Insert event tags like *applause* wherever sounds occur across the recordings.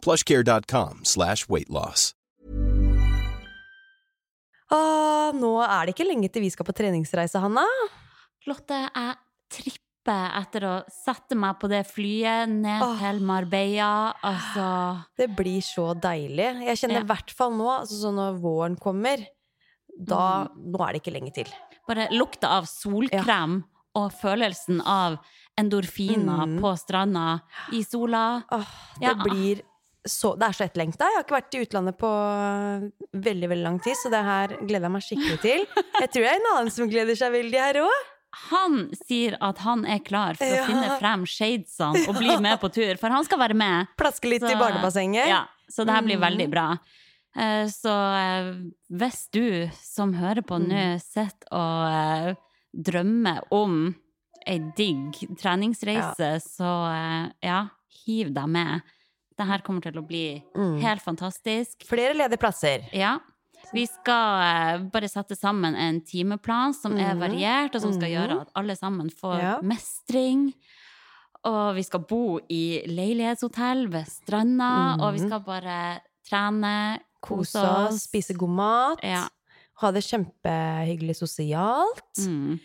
plushcare.com slash weightloss Åh, Ah, nå er det ikke lenge til vi skal på treningsreise, Hanna. Lotte, jeg tripper etter å sette meg på det flyet ned Åh. til Marbella. Altså Det blir så deilig. Jeg kjenner Ja. hvert fall nå, altså når våren kommer, da Nå er det ikke lenge til. bare lukta av solkrem og følelsen av endorfiner Mm. på stranda i sola. Åh, det Ja. blir så Det er så etterlengta. Jeg har ikke vært i utlandet på veldig, veldig lang tid, så det her gleder jeg meg skikkelig til. Jeg tror jeg er en annen som gleder seg veldig her òg. Han sier at han er klar for Ja. å finne frem shadesene og bli med på tur, for han skal være med. Plaske litt i Så- barnebassenget. Ja, så det her blir Mm. veldig bra. Eh, Så eh, hvis du som hører på nå, Mm. sitter og eh, drømmer om ei digg treningsreise, så eh, ja, hiv deg med. Det her kommer til å bli Mm. helt fantastisk. Flere ledige plasser. Ja. Vi skal eh, bare sette sammen en timeplan som er Mhm. variert, og som skal Mhm. gjøre at alle sammen får Ja. mestring. Og vi skal bo i leilighetshotell ved stranda, og vi Mhm. skal bare trene, Kose oss, spise god mat. Ja. Ha det kjempehyggelig sosialt. Mm.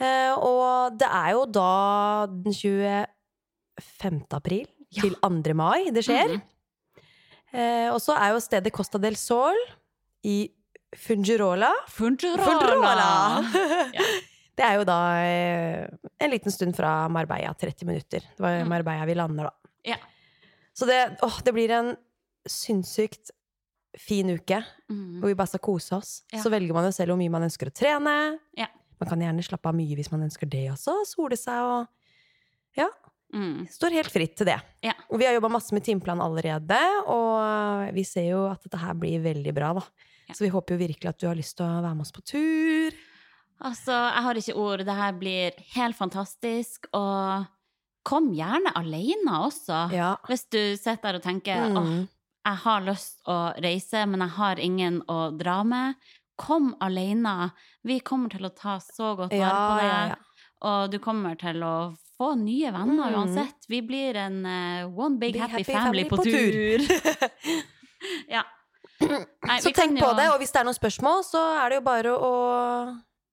Eh, og det er jo da den 25. april Ja. til 2. mai det skjer. Mhm. Eh, og så er jo stedet Costa del Sol i Fungirola. Fungirola! *laughs* Ja. Det er jo da eh, en liten stund fra Marbella, 30 minutter. Det var Mm. Marbella vi lander, da. Ja. Så det, åh, det blir en sinnssykt fin uke Mm. hvor vi bare skal kose oss. Ja. Så velger man jo selv hvor mye man ønsker å trene. Ja. Man kan gjerne slappe av mye hvis man ønsker det også. Sole seg og Mm. Står helt fritt til det. Ja. Og vi har jobba masse med timeplan allerede, og vi ser jo at dette her blir veldig bra, da. Ja. Så vi håper jo virkelig at du har lyst til å være med oss på tur. Altså, jeg har ikke ord. Det her blir helt fantastisk. Og kom gjerne alene også. Ja. Hvis du sitter der og tenker åh, Mm. jeg har lyst å reise, men jeg har ingen å dra med. Kom alene. Vi kommer til å ta så godt vare på deg. Og du kommer til å få nye venner Mm. uansett. Vi blir en uh, one big, Big happy, happy family, family på, på tur. *laughs* *laughs* ja. Nei, Så tenk på jo- det, og hvis det er noen spørsmål, så er det jo bare å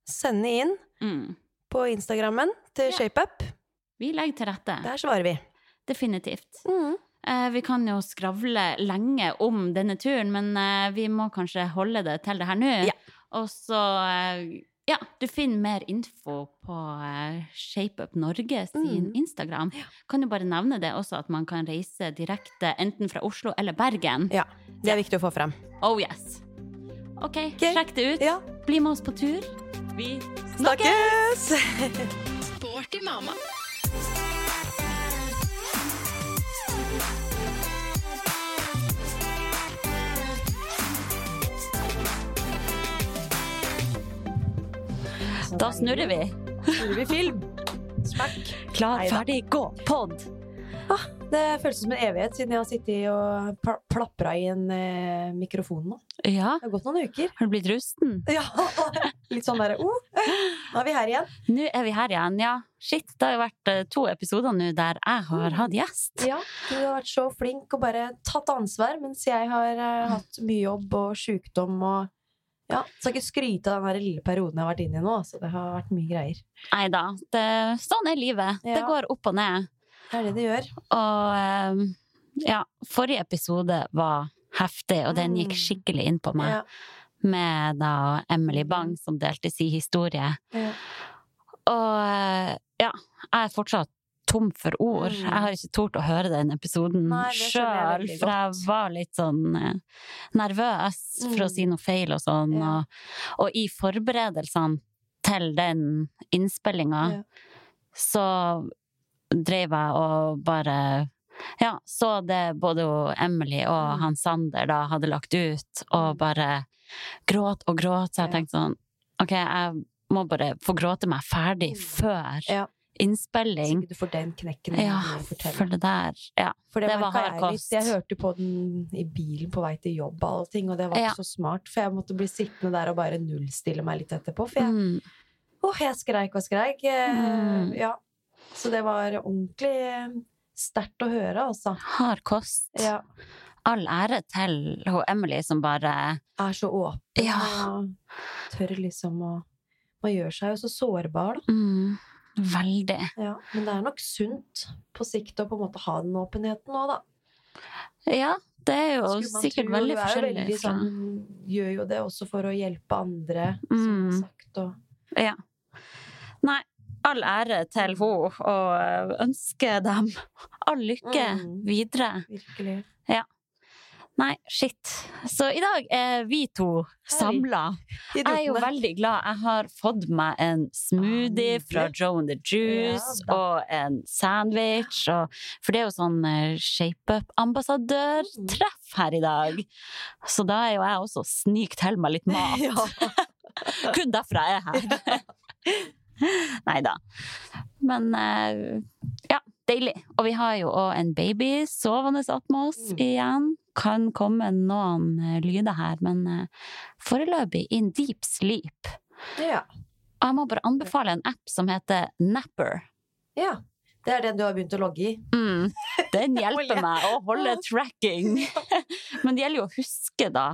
sende inn Mm. på Instagrammen til Ja. ShapeUp. Vi legger til rette. Der svarer vi. Definitivt. Mm. Eh, vi kan jo skravle lenge om denne turen, men eh, vi må kanskje holde det til det her nå. Ja. Og så eh, Ja, du finner mer info på uh, ShapeUp Norge sin Mm. Instagram. Kan du bare nevne det også, at man kan reise direkte enten fra Oslo eller Bergen. Ja, det er viktig å få frem. Oh yes. OK, okay. sjekk det ut. Ja, Bli med oss på tur. Vi snakkes! snakkes! *laughs* Sporty mamma. Da snurrer vi. Snurrer vi film. Smack. Klar, ferdig, gå! Pod! Det føles som en evighet siden jeg har sittet og pl- plapra i en eh, mikrofon nå. Ja, Det har gått noen uker. har du blitt rusten? Ja, *laughs* Litt sånn derre oh, Nå er vi her igjen. Nå er vi her igjen, ja. Shit, det har jo vært eh, to episoder nå der jeg har hatt gjest. Ja, Du har vært så flink og bare tatt ansvar, mens jeg har eh, hatt mye jobb og sjukdom og ja, Skal ikke skryte av den lille perioden jeg har vært inne i nå. Så det har vært mye greier. Nei da, sånn er livet. Det går opp og ned. Det er det det gjør. Og eh, ja, forrige episode var heftig, og den gikk Mm. skikkelig inn på meg. Ja, Med da Emily Bang som delte sin historie. ja. Og eh, ja, jeg er fortsatt tom for ord. Mm. Jeg har ikke tort å høre den episoden sjøl, for jeg var litt sånn eh, nervøs for å Mm. si noe feil og sånn. Ja. Og, og i forberedelsene til den innspillinga Ja. så drev jeg og bare ja, så det både Emily og Mm. han Sander da hadde lagt ut, og bare gråt og gråt, så jeg tenkte sånn Ok, jeg må bare få gråte meg ferdig Mm. før Ja. Innspilling. Så ikke du får den knekken. Ja, for det der Ja. For det, Det var hard kost. Jeg hørte på den i bilen på vei til jobb, og, alle ting, og det var Ja. ikke så smart. For jeg måtte bli sittende der og bare nullstille meg litt etterpå. For jeg, Mm. oh, jeg skreik og skreik. Eh, Mm. Ja. Så det var ordentlig sterkt å høre, altså. Hard kost. Ja. All ære til hun Emily som bare Er så åpen Ja. og tør liksom å Man gjør seg jo så sårbar, da. mm, Veldig. Ja. Men det er nok sunt på sikt å på en måte ha den åpenheten nå, da. Ja, det er jo sikkert tro, veldig veldig du er jo forskjellig veldig sånn, Gjør jo det også for å hjelpe andre, som Mm. har sagt. Og, Ja. Nei, all ære til henne, og ønsker dem all lykke Mm. videre. virkelig. Nei, shit. Så i dag er vi to samla. Jeg er jo veldig glad. Jeg har fått meg en smoothie fra. Joe and the Juice Ja, og en sandwich. Og, for det er jo sånn eh, shape-up-ambassadørtreff her i dag. Så da er jo jeg også snik til meg litt mat. Ja. *laughs* Kun derfor jeg er her. *laughs* *laughs* Nei da. Men eh, ja, deilig. Og vi har jo òg en baby sovende attmed oss Mm. igjen. Kan komme noen eh, lyder her, men eh, foreløpig in deep sleep. ja. Og jeg må bare anbefale en app som heter Napper. ja. Det er den du har begynt å logge i. Mm, den *laughs* hjelper meg å holde tracking. *laughs* Men det gjelder jo å huske, da,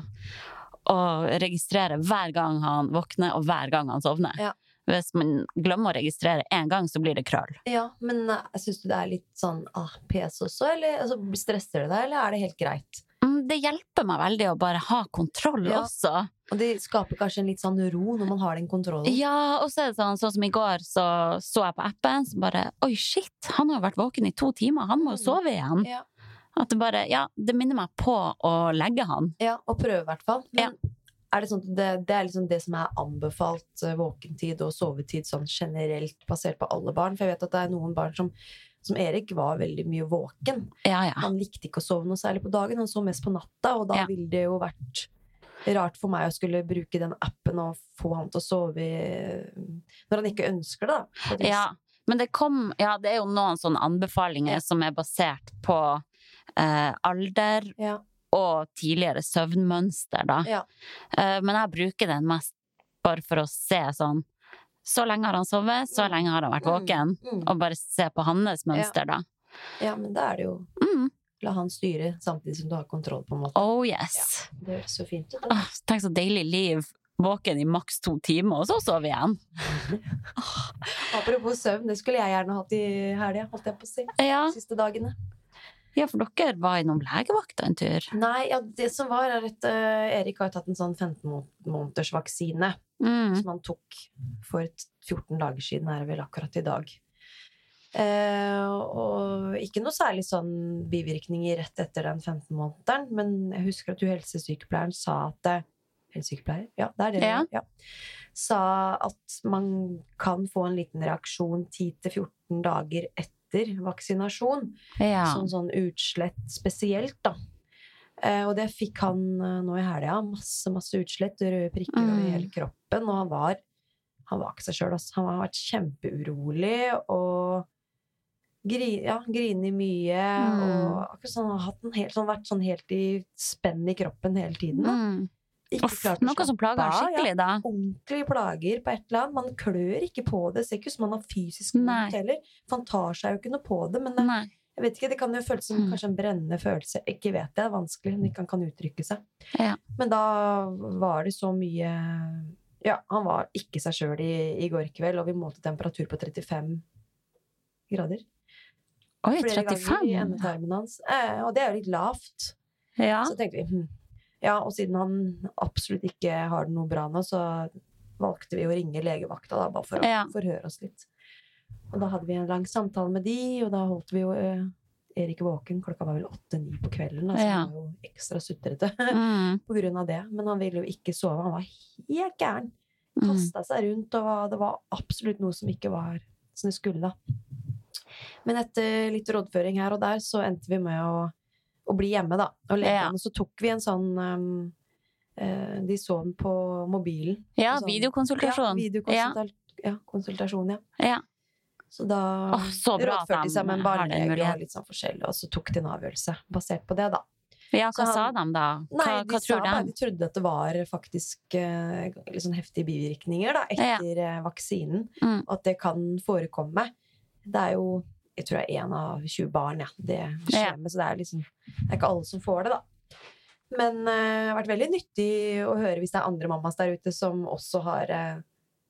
å registrere hver gang han våkner, og hver gang han sovner. Ja. Hvis man glemmer å registrere én gang, så blir det krøll. Ja, men uh, syns du det er litt sånn ah, pes også, eller altså, stresser det deg, eller er det helt greit? Mm, Det hjelper meg veldig å bare ha kontroll Ja. også. Og det skaper kanskje en litt sånn ro når man har den kontrollen. Ja, og så er det sånn, sånn som i går, så så jeg på appen, så bare Oi, shit, han har jo vært våken i to timer, han må jo Mm. sove igjen. Ja. At det bare Ja, det minner meg på å legge han. Ja, og prøve i hvert fall. Men er det sånn at det, det er liksom det som er anbefalt eh, våkentid og sovetid sånn generelt basert på alle barn? For jeg vet at det er noen barn som som Erik var veldig mye våken. Ja, ja. Han likte ikke å sove noe særlig på dagen, han så mest på natta, og da Ja. ville det jo vært rart for meg å skulle bruke den appen og få han til å sove i, når han ikke ønsker det, da. Ja, men det kom Ja, det er jo noen sånne anbefalinger som er basert på eh, alder Ja. Og tidligere søvnmønster, da. Ja. Eh, men jeg bruker den mest bare for å se sånn Så lenge har han sovet, så lenge har han vært våken. Mm. Og bare se på hans mønster, da. Ja, men da er det jo Mm. La han styre samtidig som du har kontroll, på en måte. Oh yes. Det høres så fint ut. Åh, tenk så deilig liv. Våken i maks to timer, og så sove igjen. *laughs* Apropos søvn, det skulle jeg gjerne hatt i helga, holdt jeg på å si. Ja, De siste dagene. Ja for dere var innom legevakta en tur. Nei, ja, det som var, er at uh, Erik har tatt en sånn 15 må- måneders vaksine Mm. som han tok for 14 dager siden, er det vel akkurat i dag. Uh, og ikke noe særlig sånn bivirkninger rett etter den 15-månederen, men jeg husker at du helsesykepleieren sa at det, Helsesykepleier? Ja, det er det. Ja. Ja. Sa at man kan få en liten reaksjon 10-14 dager etter vaksinasjon. Ja. Sånn, sånn utslett spesielt, da. Eh, og det fikk han eh, nå i helga. Masse, masse utslett, røde prikker over Mm. hele kroppen. Og han var, han var ikke seg sjøl, altså. Han har vært kjempeurolig og gri, ja, grinet mye. Mm. Og akkurat sånn, han har hatt en helt, sånn, vært sånn helt i spenn i kroppen hele tiden. Mm. Ikke Off, klart å noe som plager han skikkelig, da. ja. Ordentlige plager på et eller annet. Man klør ikke på det. Ser ikke ut som man har fysisk vondt heller. For han tar seg jo ikke noe på det. Men det, jeg vet ikke, det kan jo føles som Mm. kanskje en brennende følelse. Ikke vet jeg, det er vanskelig Han ikke kan uttrykke seg. Ja. Men da var det så mye Ja, han var ikke seg sjøl i, i går kveld, og vi målte temperatur på 35 grader. Oi, Flere ganger i endetarmen hans. Eh, og det er jo litt lavt. Ja. Så tenkte vi hm. Ja, og siden han absolutt ikke har det noe bra nå, så valgte vi å ringe legevakta da, bare for å Ja. forhøre oss litt. Og da hadde vi en lang samtale med de, og da holdt vi jo eh, Erik våken. Klokka var vel åtte-ni på kvelden, da, så Ja. han var jo ekstra sutrete *laughs* Mm. på grunn av det. Men han ville jo ikke sove. Han var helt gæren. Mm. Kasta seg rundt, og det var absolutt noe som ikke var som det skulle, da. Men etter litt rådføring her og der, så endte vi med å, å bli hjemme, da. Og legene, så tok vi en sånn um, uh, De så den på mobilen. Ja, Sånn- videokonsultasjon. Ja, videokonsultasjon, ja. konsultasjon, ja. Ja. Så da oh, så rådførte de seg med en barnelege og litt sånn forskjellig, og så tok de en avgjørelse basert på det, da. Ja, hva han, sa de da? Hva, Nei, de hva sa tror bare de? de trodde at det var faktisk uh, litt sånn heftige bivirkninger da, etter ja. vaksinen, Mm. at det kan forekomme. Det er jo jeg tror det er én av 20 barn, ja. Det skjer med, så det er liksom Det er ikke alle som får det, da. Men det det har vært veldig nyttig å høre hvis det er andre mammas der ute som også har uh,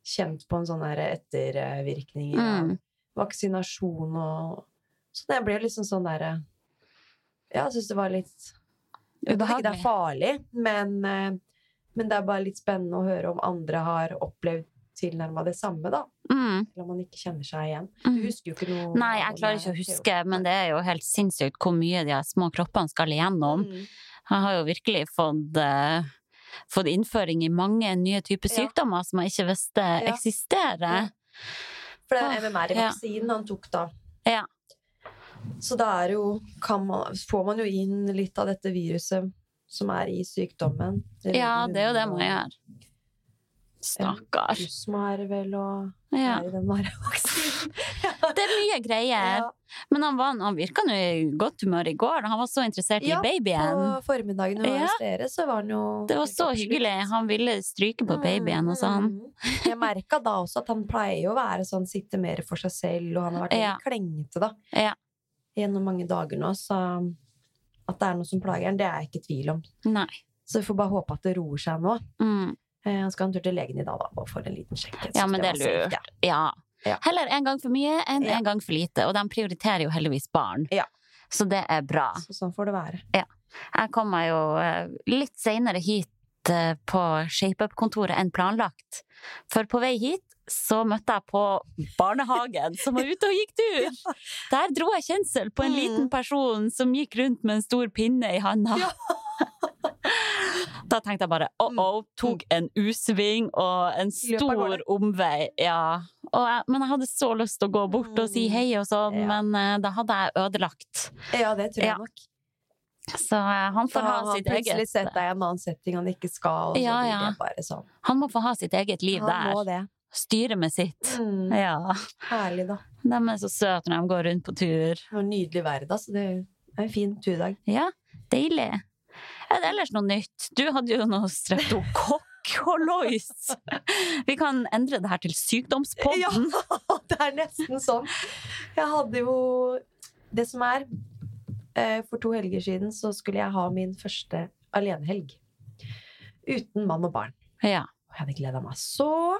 kjent på en sånn ettervirkninger av Mm. vaksinasjon og Så det ble liksom sånn derre Ja, jeg syns det var litt Jeg vet ikke det er farlig, men, eh, men det er bare litt spennende å høre om andre har opplevd tilnærma det samme, da. Mm. Om man ikke kjenner seg igjen. Mm. Du husker jo ikke noe Nei, jeg klarer ikke å huske, men det er jo helt sinnssykt hvor mye de små kroppene skal igjennom. Mm. Jeg har jo virkelig fått, uh, fått innføring i mange nye typer Ja. sykdommer som jeg ikke visste Ja. eksisterer. For det er MMR-vaksinen han tok da. Ja. Så da er jo kan man, får man jo inn litt av dette viruset som er i sykdommen. Ja, det er jo det man gjør. Stakkar. Husmarvel og Ja. *laughs* Det er mye greier. Ja. Men han, var, han virka nå i godt humør i går. Han var så interessert Ja, i babyen. På formiddagen når Ja. dere, så var han jo Det var så hyggelig. Han ville stryke på babyen og sånn. Mm. Jeg merka da også at han pleier å være sånn, sitte mer for seg selv, og han har vært Ja. klengete da. Ja. Gjennom mange dager nå, så at det er noe som plager han, det er jeg ikke i tvil om. Nei. Så vi får bare håpe at det roer seg nå. Mm. Eh, Han skal ha en tur til legen i dag da, og få en liten sjekk. Ja, men det er lurt. ja. Ja. Ja. Heller en gang for mye enn en gang for lite. Og de prioriterer jo heldigvis barn. Ja. Så det er bra. Så sånn får det være. Jeg kommer jo eh, litt seinere hit eh, på ShapeUp-kontoret enn planlagt. For på vei hit så møtte jeg på barnehagen som var ute og gikk tur. *laughs* Der dro jeg kjensel på en Mm. liten person som gikk rundt med en stor pinne i handa. Ja. *laughs* *laughs* Da tenkte jeg bare oh oh, tok en U-sving og en stor omvei. Ja. Jeg, men jeg hadde så lyst til å gå bort og si Mm. hei og sånn, Ja. men eh, da hadde jeg ødelagt. Ja, det tror jeg Ja. nok. Så eh, han Da får har ha han sitt plutselig eget sett deg i en annen setting han ikke skal, Ja, ja. sånn. Han må få ha sitt eget liv Han der. Styre med sitt. Mm. Ja. Herlig, da. De er så søte når de går rundt på tur. Det var nydelig vær da, så det er en fin turdag. Ja, deilig. Er det ellers noe nytt? Du hadde jo noe streptokokk-hollois. Vi kan endre det her til sykdomspodden. Ja, *laughs* det er nesten sånn. Jeg hadde jo Det som er eh, For to helger siden så skulle jeg ha min første alenehelg. Uten mann og barn. Ja. Og jeg hadde gleda meg så.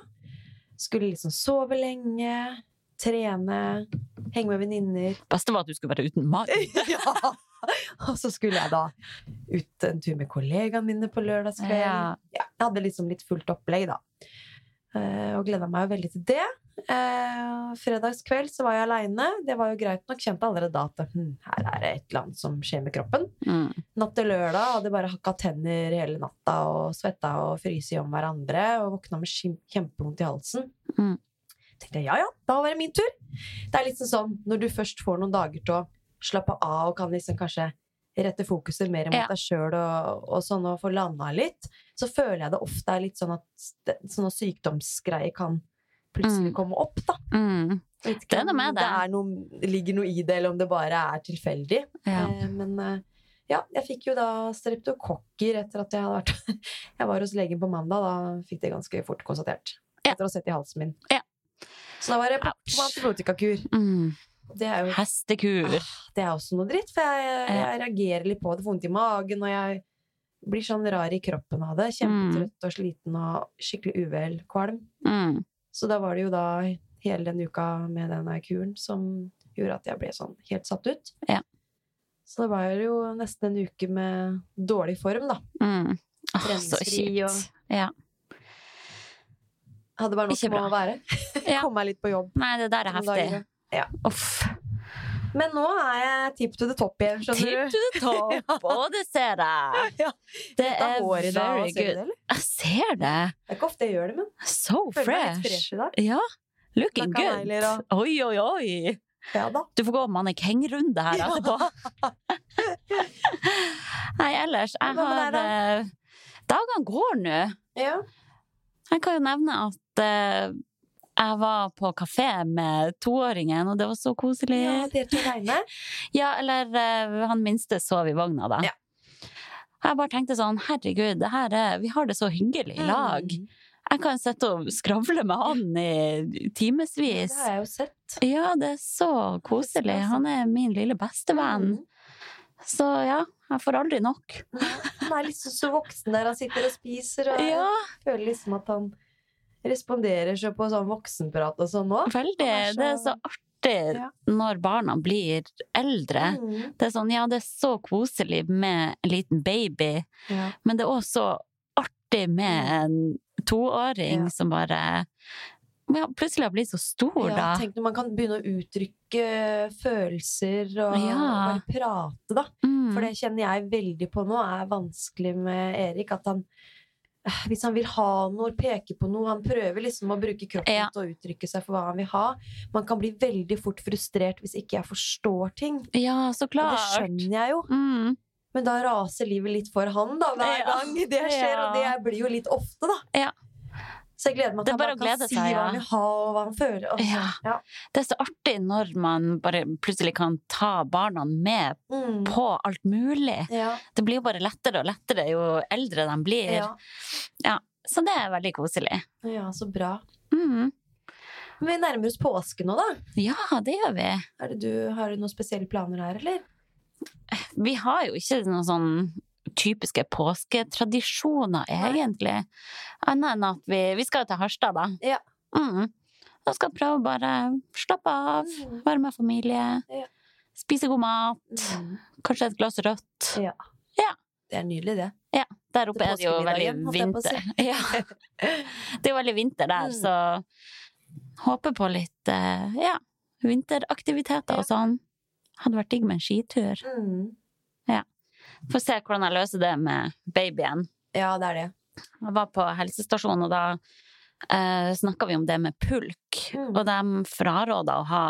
Skulle liksom sove lenge, trene, henge med venninner. Beste var at du skulle være uten mann. *laughs* ja. *laughs* Og så skulle jeg da ut en tur med kollegaene mine på lørdagskveld. Ja. Ja, jeg hadde liksom litt fullt opplegg, da. Uh, og gleda meg jo veldig til det. Uh, fredagskveld så var jeg aleine. Det var jo greit nok. Kjente allerede da at hm, her er det et eller annet som skjer med kroppen. Mm. Natt til lørdag hadde bare hakka tenner hele natta og svetta og fryst i om hverandre og våkna med kjempevondt i halsen. Mm. tenkte jeg ja ja, da var det min tur. Det er litt sånn når du først får noen dager til å slappe av og kan liksom kanskje rette fokuset mer mot Ja. deg sjøl og, og sånn og få landa litt, så føler jeg det ofte er litt sånn at sånne sykdomsgreier kan plutselig Mm. komme opp, da. Mm. Det er noe med det det. noe, ligger noe i det, eller om det bare er tilfeldig. Ja. Eh, men eh, ja, jeg fikk jo da streptokokker etter at jeg hadde vært *laughs* Jeg var hos legen på mandag, da fikk det ganske fort konstatert. Etter å ha sett i halsen min. Ja. Så da var det på, på antibiotikakur. Mm. Det er jo Hestekur. det er også noe dritt, for jeg, jeg reagerer litt på det. Får vondt i magen, og jeg blir sånn rar i kroppen av det. Kjempetrøtt og sliten og skikkelig uvel, kvalm. Mm. Så da var det jo da hele den uka med denne kuren som gjorde at jeg ble sånn helt satt ut. Ja. Så det var jo nesten en uke med dårlig form, da. Mm. Oh, så kjipt. og- Ja. Hadde bare nok med å være. Ja. *laughs* Kom meg litt på jobb. Nei, det der er heftig. Ja. Uff. Men nå er jeg tip to the top igjen, Tip skjønner du. to the top, *laughs* og det ser jeg. *laughs* Ja. Det Det er er dag, very ser du det, eller? Jeg ser det. Det er ikke ofte jeg gjør det, men So føler meg litt fresh. i dag. Ja, looking good. og- Oi, oi, oi. Ja. Du får gå mannekengrunde her etterpå. *laughs* Nei, ellers Jeg har der, da? Dagene går nå. Ja. Jeg kan jo nevne at eh, jeg var på kafé med toåringen, og det var så koselig. ja dere to regne. *laughs* Ja, eller eh, han minste sov i vogna, da. Ja. Jeg bare tenkte sånn, herregud, det her er, vi har det så hyggelig i lag. Mm. Jeg kan sitte og skravle med han i Det har jeg jo sett. Ja, det er så koselig. Han er min lille bestevenn. Mm. Så ja, jeg får aldri nok. Han er liksom så voksen der han sitter og spiser, og *laughs* Ja, føler liksom at han responderer så på sånn voksenprat og sånn nå. veldig. Det er så- Det er så artig Ja. når barna blir eldre. Mm. Det er sånn, ja, det er så koselig med en liten baby, Ja. men det er også artig med en toåring Mm. Ja. som bare ja, plutselig har blitt så stor, Ja, da. tenk når man kan begynne å uttrykke følelser og Ja. bare prate, da. Mm. For det kjenner jeg veldig på nå, er vanskelig med Erik. At han Hvis han vil ha noe, peke på noe Han prøver liksom å bruke kroppen Ja. til å uttrykke seg for hva han vil ha. Man kan bli veldig fort frustrert hvis ikke jeg forstår ting. Ja, så Og det skjønner jeg jo. Mm. Men da raser livet litt for han da, hver Ja. gang det skjer. Og det blir jo litt ofte, da. Ja. Så jeg gleder meg til er han kan si seg, hva han vil ha, og hva han føler. Ja. ja. Det er så artig når man bare plutselig kan ta barna med Mm. på alt mulig. Ja. Det blir jo bare lettere og lettere jo eldre de blir. Ja. Så det er veldig koselig. ja, så bra. Mm. Men vi nærmer oss påske nå, da. Ja, det gjør vi. Du, har du noen spesielle planer her, eller? Vi har jo ikke noen sånn typiske påsketradisjoner, egentlig. Annet enn at vi, vi skal jo til Harstad, da. Ja. Mm. Da skal prøve å bare slappe av, være med familie, Ja. spise god mat, Mm. kanskje et glass rødt. ja, Det er nydelig, det. Der oppe det er det jo veldig vinter. Ja. *laughs* Det er jo veldig vinter der, Mm. så håper på litt eh, ja, vinteraktiviteter Ja. og sånn. Hadde vært digg med en skitur. Mm. Får se hvordan jeg løser det med babyen. Ja, det er det. Jeg var på helsestasjonen, og da eh, snakka vi om det med pulk. Mm. Og de fraråda å ha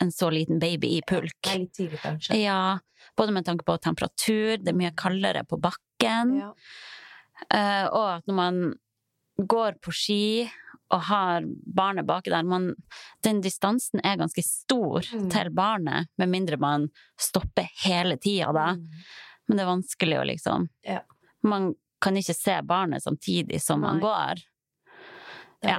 en så liten baby i pulk. Det er litt tidlig, kanskje. Ja, både med tanke på temperatur, det er mye kaldere på bakken, Ja. eh, og at når man går på ski og har barnet baki der, man, den distansen er ganske stor Mm. til barnet, med mindre man stopper hele tida da. Mm. Men det er vanskelig å liksom Ja. Man kan ikke se barnet samtidig som man går. Det Ja.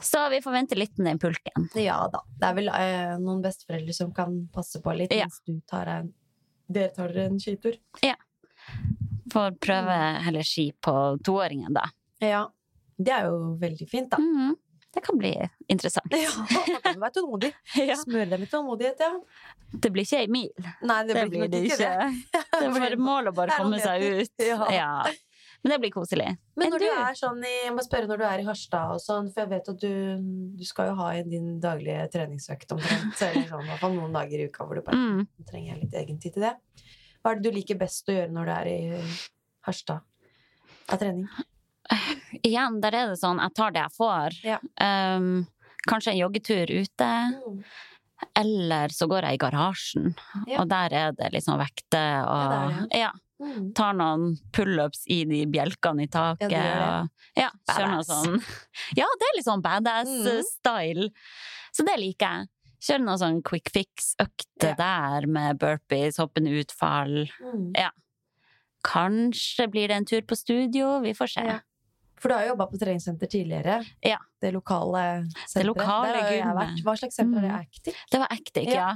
Så vi får vente litt med den pulken. ja da. Det er vel eh, noen besteforeldre som kan passe på litt Ja. mens du tar en Dere tar dere en skitur. Får prøve heller ski på toåringen, da. Ja. Det er jo veldig fint, da. Mhm. Det kan bli interessant. Ja, *laughs* man kan være tålmodig. Ja. Smøre dem med tålmodighet, ja. Det blir ikke ei mil. Nei, det, Det blir blir det ikke det. *laughs* Det er bare mål å bare komme seg ut. Ja. Ja. Men det blir koselig. Men når du er sånn i, jeg må spørre når du er i Harstad og sånn, for jeg vet at du, du skal jo ha din daglige treningsøkt omtrent, eller sånn, i hvert fall noen dager i uka hvor du bare Mm. trenger litt egen tid til det. Hva er det du liker best å gjøre når du er i Harstad av trening? *laughs* Igjen, der er det sånn, jeg tar det jeg får. Ja. Um, kanskje en joggetur ute, Mm. eller så går jeg i garasjen. Ja. Og der er det liksom vekter og Ja, ja, Mm. tar noen pullups i de bjelkene i taket. Ja, det det. og ja, kjører noe sånn *laughs* Ja, det er litt sånn Mm. badass-style. Så det liker jeg. Kjøre noe sånn quick fix-økte Ja. der med burpees, hoppende utfall. Mm. Kanskje blir det en tur på studio, vi får se. Ja. For du har jo jobba på treningssenter tidligere. Ja. Det lokale senteret. lokale Der har jeg vært. Hva slags senter er det? Actic? Det var Actic, Ja. ja.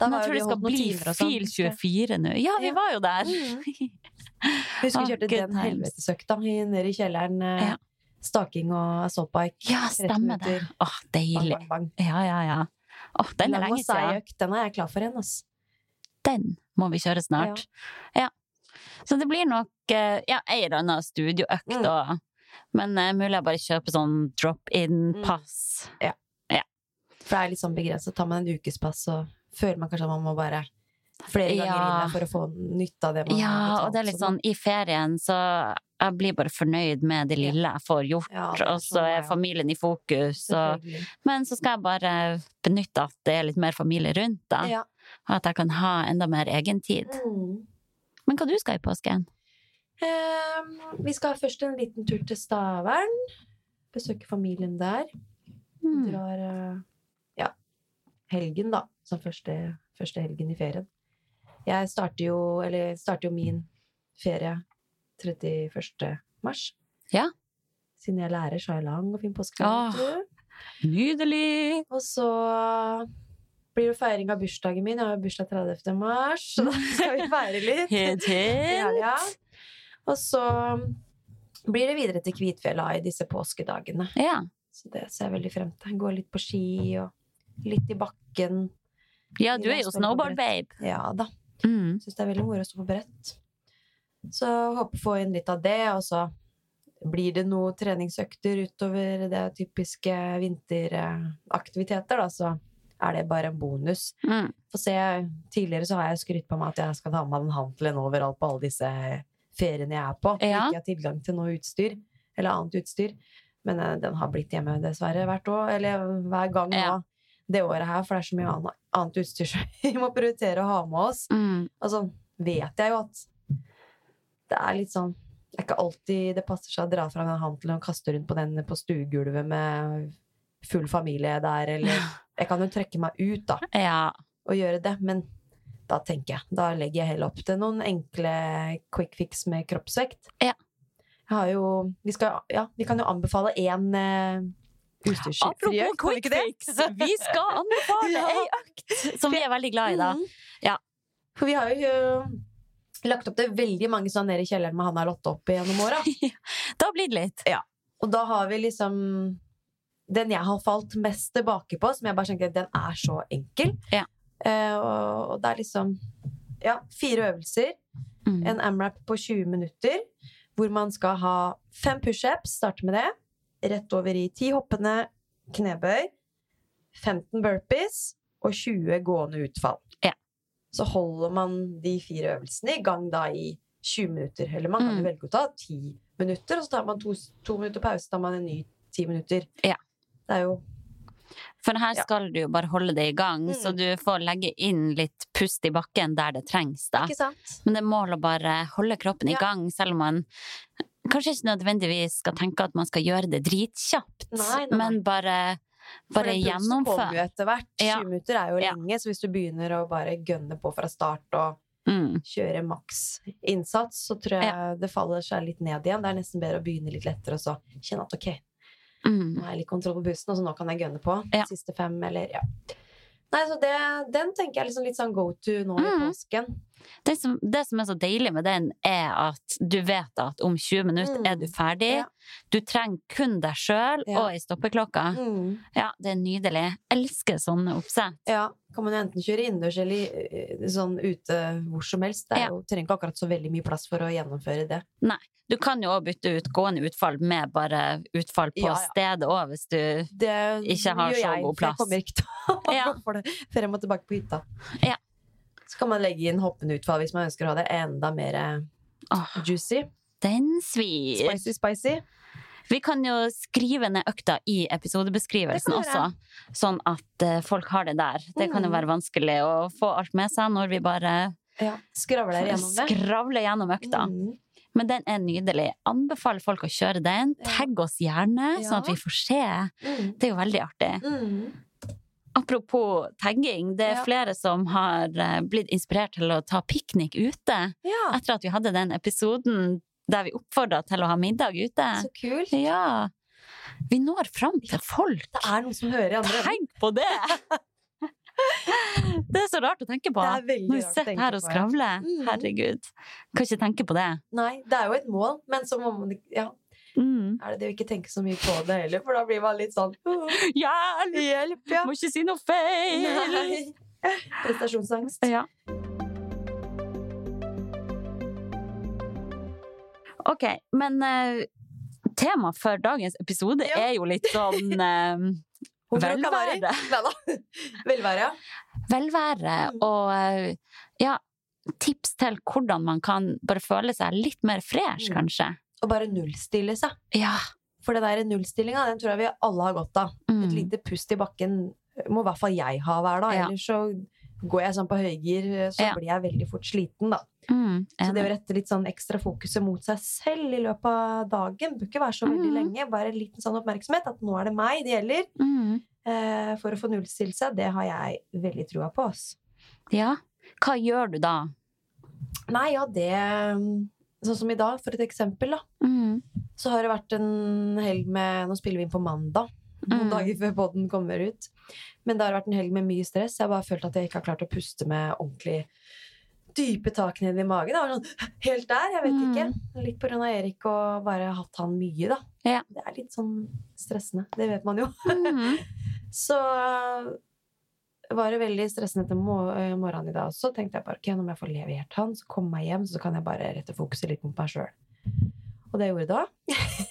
Da jeg tror det skal bli sånn, FIL husker jeg. 24 nå. Ja, vi Ja. var jo der! Mm. *laughs* Husker vi kjørte oh, den helvetesøkta nede i kjelleren. eh, Ja. Staking og assaultbike. Ja, stemmer det. Åh, oh, deilig. bang, bang. Ja, ja, ja. Oh, den er lenge siden. Den er jeg klar for igjen, altså. Den må vi kjøre snart. Ja. Så det blir nok eh, ja, ei eller annen studioøkt Mm. og Men eh, mulig jeg bare kjøper sånn drop-in-pass. Ja. For det er litt sånn begrenset. Tar man en ukespass, så føler man kanskje at man må bare flere ganger Ja. inn der for å få nytte av det man Ja, har betalt. og det er litt sånn. sånn i ferien, så jeg blir bare fornøyd med det lille jeg får gjort, Ja, det er og så sånn, er familien i fokus. Og, men så skal jeg bare benytte at det er litt mer familie rundt, da. Ja. Og at jeg kan ha enda mer egentid. Mm. Men hva du skal i påsken? Ehm, vi skal først en liten tur til Stavern. Besøke familien der. Mm. Drar eh, ja, helgen, da. Som første, første helgen i ferien. Jeg starter jo, eller starter jo min ferie 31. mars. Ja. Siden jeg er lærer, så har jeg lang og fin påske. Åh. Nydelig! Og så blir det feiring av bursdagen min. Jeg har bursdag 30. mars, så da skal vi feire litt. *laughs* Helt, helt. Ja, helga. Og så blir det videre til Kvitfjella i disse påskedagene. Ja. Så det ser jeg veldig frem til. Gå litt på ski og litt i bakken. ja, du er jo snowboard-babe. Ja da. Mm. Syns det er veldig moro å stå på brett. Så håper å få inn litt av det, og så blir det noen treningsøkter utover det typiske vinteraktiviteter, da, så er det bare en bonus. Mm. Få se, tidligere så har jeg skrytt på meg at jeg skal ta med den hantelen overalt på alle disse feriene jeg er på. Ja. Ikke har tilgang til noe utstyr, eller annet utstyr. Men eh, den har blitt hjemme dessverre hvert år, eller hver gang nå. Ja. Det året her, for det er så mye annet utstyr som *laughs* vi må prioritere å ha med oss. Mm. Og sånn vet jeg jo at det er litt sånn Det er ikke alltid det passer seg å dra fram den handelen og kaste rundt på den på stuegulvet med full familie der, eller *laughs* Jeg kan jo trekke meg ut, da Ja. og gjøre det. Men da tenker jeg, da legger jeg heller opp til noen enkle quick fix med kroppsvekt. Ja. Jeg har jo Vi, skal, ja, vi kan jo anbefale én uh, utstyrsfri Apropos økt, det? quick fix, vi skal *laughs* anbefale Ja. ei økt som vi er veldig glad i, da. Mm. Ja. For vi har jo øh, lagt opp til veldig mange sånn nede i kjelleren med Hanna Lotte opp gjennom åra. *laughs* Da blir det litt. Ja. Og da har vi liksom Den jeg har falt mest tilbake på, som jeg bare tenker den er så enkel. Ja. Eh, og, det er liksom Ja, fire øvelser. Mm. En AMRAP på 20 minutter, hvor man skal ha fem pushups, starte med det. Rett over i ti hoppende knebøy, 15 burpees og 20 gående utfall. Ja. Så holder man de fire øvelsene i gang da i 20 minutter. Eller man kan Mm. velge å ta 10 minutter, og så tar man to, to minutter pause, tar man en ny 10 minutter. Ja. Det er jo For her Ja. skal du jo bare holde det i gang, Mm. så du får legge inn litt pust i bakken der det trengs, da. Men det er mål å bare holde kroppen i gang, selv om man kanskje ikke nødvendigvis skal tenke at man skal gjøre det dritkjapt, Nei, nei, men bare, bare pulsen kommer jo etter hvert. 20 Ja. minutter er jo Ja. lenge, så hvis du begynner å bare gønne på fra start og Mm. kjøre maks innsats, så tror jeg det faller seg litt ned igjen. Det er nesten bedre å begynne litt lettere og så kjenne at ok, Mm. nå har jeg litt kontroll på pusten, og så nå kan jeg gønne på. Ja. Siste fem, eller ja. Nei, så det, den tenker jeg liksom litt sånn go to nå i Mm. påsken. Det, som, det som er så deilig med den, er at du vet at om 20 minutter Mm. er du ferdig. Ja. Du trenger kun deg sjøl Ja. og ei stoppeklokke. Mm. Ja, det er nydelig. Jeg Elsker sånne oppsett. Ja, kan man enten kjøre innendørs eller eh, sånn ute hvor som helst. Det jo, trenger ikke akkurat så veldig mye plass for å gjennomføre det. Du kan jo òg bytte ut gående utfall med bare utfall på Ja, ja. stedet òg, hvis du Det Ikke har gjør så jeg, god for jeg plass. kommer ikke til å gå for det frem og tilbake på hytta. Ja. Så kan man legge inn hoppende utfall hvis man ønsker å ha det enda mer oh, juicy. den svir. Spicy, spicy. Vi kan jo skrive ned økta i episodebeskrivelsen også, sånn at eh, folk har det der. Det kan jo Mm. være vanskelig å få alt med seg når vi bare Ja. Skravler gjennom det. skravler gjennom økta. Mm. Men den er nydelig. Anbefaler folk å kjøre den. Tagg oss gjerne, sånn at vi får se. Mm. Det er jo veldig artig. Mm. Apropos tagging, det er Ja. flere som har eh, blitt inspirert til å ta piknik ute. Ja, Etter at vi hadde den episoden der vi oppfordra til å ha middag ute. så kult. Ja. Vi når fram til folk. Det er noen som hører i andre. Tenk på det! *laughs* Det er så rart å tenke på. Når vi sitter her og skravler. Mm. Herregud. Kan ikke tenke på det. Nei, det er jo et mål, men så må man ja, Mm. er det det å ikke tenke så mye på det heller, for da blir man litt sånn «Åh, Hjelp! Hjelp, ja. Må ikke si noe feil! Nei. Prestasjonsangst. Ja. Ok, men uh, temaet for dagens episode Ja. er jo litt sånn *laughs* uh, velvære. Velvære, ja. velvære Mm. og eh, ja, tips til hvordan man kan bare føle seg litt mer fresh, Mm. kanskje. Å bare nullstille seg. Ja. For det der nullstillinga, den tror jeg vi alle har godt av. Et Mm. lite pust i bakken må i hvert fall jeg ha hver dag. Ja. Ellers så går jeg sånn på høygir, så Ja. blir jeg veldig fort sliten, da. Mm. Så det å rette litt sånn ekstra fokuset mot seg selv i løpet av dagen bør ikke være så veldig mm. lenge. Bare en liten sånn oppmerksomhet at nå er det meg det gjelder. Mm. Eh, for å få nullstilt seg, det har jeg veldig trua på. Oss. Ja. Hva gjør du da? Nei, ja, det Sånn som i dag, for et eksempel, da. Mm. Så har det vært en helg med Nå spiller vi inn på mandag. Noen Mm. dager før podden kommer ut. Men det har vært en helg med mye stress. Jeg har bare følt at jeg ikke har klart å puste med ordentlig dype tak ned i magen. Det var sånn helt der, jeg vet Mm. ikke. Litt på grunn av Erik og bare hatt han mye, da. Ja. Det er litt sånn stressende. Det vet man jo. Mm. *laughs* Så var det veldig stressende til eh, morgenen i dag også. tenkte jeg bare ok, nå må jeg få levert han, så komme meg hjem, så kan jeg bare rette fokuset litt mot meg sjøl. Og det jeg gjorde da,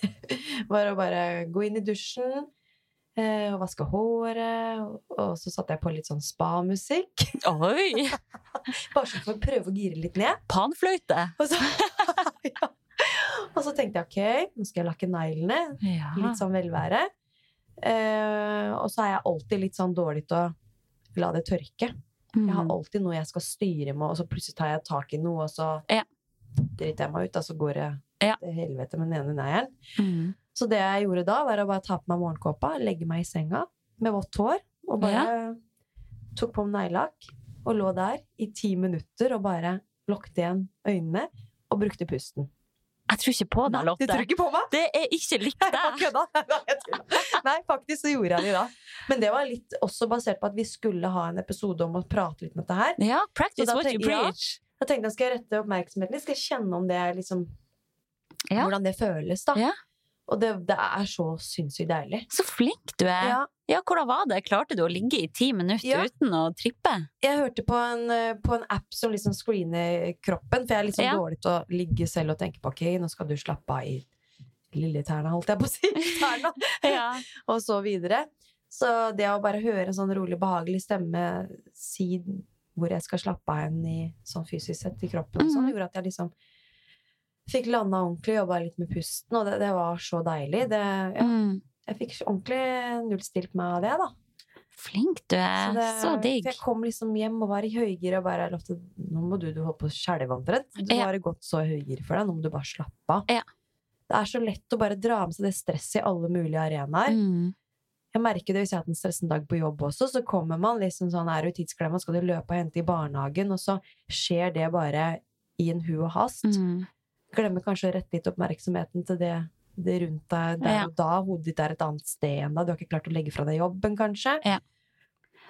*laughs* var å bare gå inn i dusjen eh, og vaske håret. Og, og så satte jeg på litt sånn spa-musikk. Oi! *laughs* Bare sånn for å prøve å gire litt ned. Panfløyte! Og så, *laughs* ja. og så tenkte jeg ok, nå skal jeg lakke neglene. Ja. Litt sånn velvære. Eh, og så er jeg alltid litt sånn dårlig til å la det tørke. Jeg har Mm. alltid noe jeg skal styre med, og så plutselig tar jeg tak i noe, og så Ja. driter jeg meg ut, og så går jeg Ja. til helvete med den ene neieren. Mm. Så det jeg gjorde da, var å bare ta på meg morgenkåpa, legge meg i senga med vått hår, og bare tok på meg neglelakk, og lå der i ti minutter og bare lukket igjen øynene og brukte pusten. Jeg tror ikke på deg, Lotte. Du tror ikke på meg? Det er ikke likt *laughs* deg! *laughs* Nei, faktisk så gjorde jeg det da. Men det var litt også basert på at vi skulle ha en episode om å prate litt med dette her. Ja, practice what you preach. ja. Da tenkte jeg skal jeg rette oppmerksomheten skal jeg kjenne om det er liksom Ja. Hvordan det føles, da. Ja. Og det, det er så sinnssykt deilig. Så flink du er. Ja, Ja, hvordan var det? Klarte du å ligge i ti minutter Ja. uten å trippe? jeg hørte på en, eh, på en app som liksom screener kroppen, for jeg er litt sånn Ja. dårlig til å ligge selv og tenke på ok, nå skal du slappe av i lille tærne, holdt jeg på å si. *laughs* Tærne. *laughs* Ja. *laughs* og så videre. Så det å bare høre en sånn rolig, behagelig stemme si hvor jeg skal slappe av hen i sånn fysisk sett i kroppen, og sånn, Mhm. gjorde at jeg liksom fikk landa ordentlig, jobba litt med pusten, og det, det var så deilig. Det, ja, Mm. jeg fikk ordentlig nullstilt meg av det, da. Flink du er. det- Så digg. Jeg kom liksom hjem og var i høygir og bare lovte Nå må du, du holde på å skjelve omtrent. Du Ja. har det gått så høygir for deg. Nå må du bare slappe av. Ja. Det er så lett å bare dra med seg det stresset i alle mulige arenaer. Mm. Jeg merker det hvis jeg har hatt en stressende dag på jobb også, så kommer man liksom sånn, er du tidsklemma, skal du løpe og hente i barnehagen, og så skjer det bare i en hu og hast. Mm. Glemmer kanskje å rette litt oppmerksomheten til det, det rundt deg der Ja. og da. Hodet ditt er et annet sted enn da. Du har ikke klart å legge fra deg jobben, kanskje.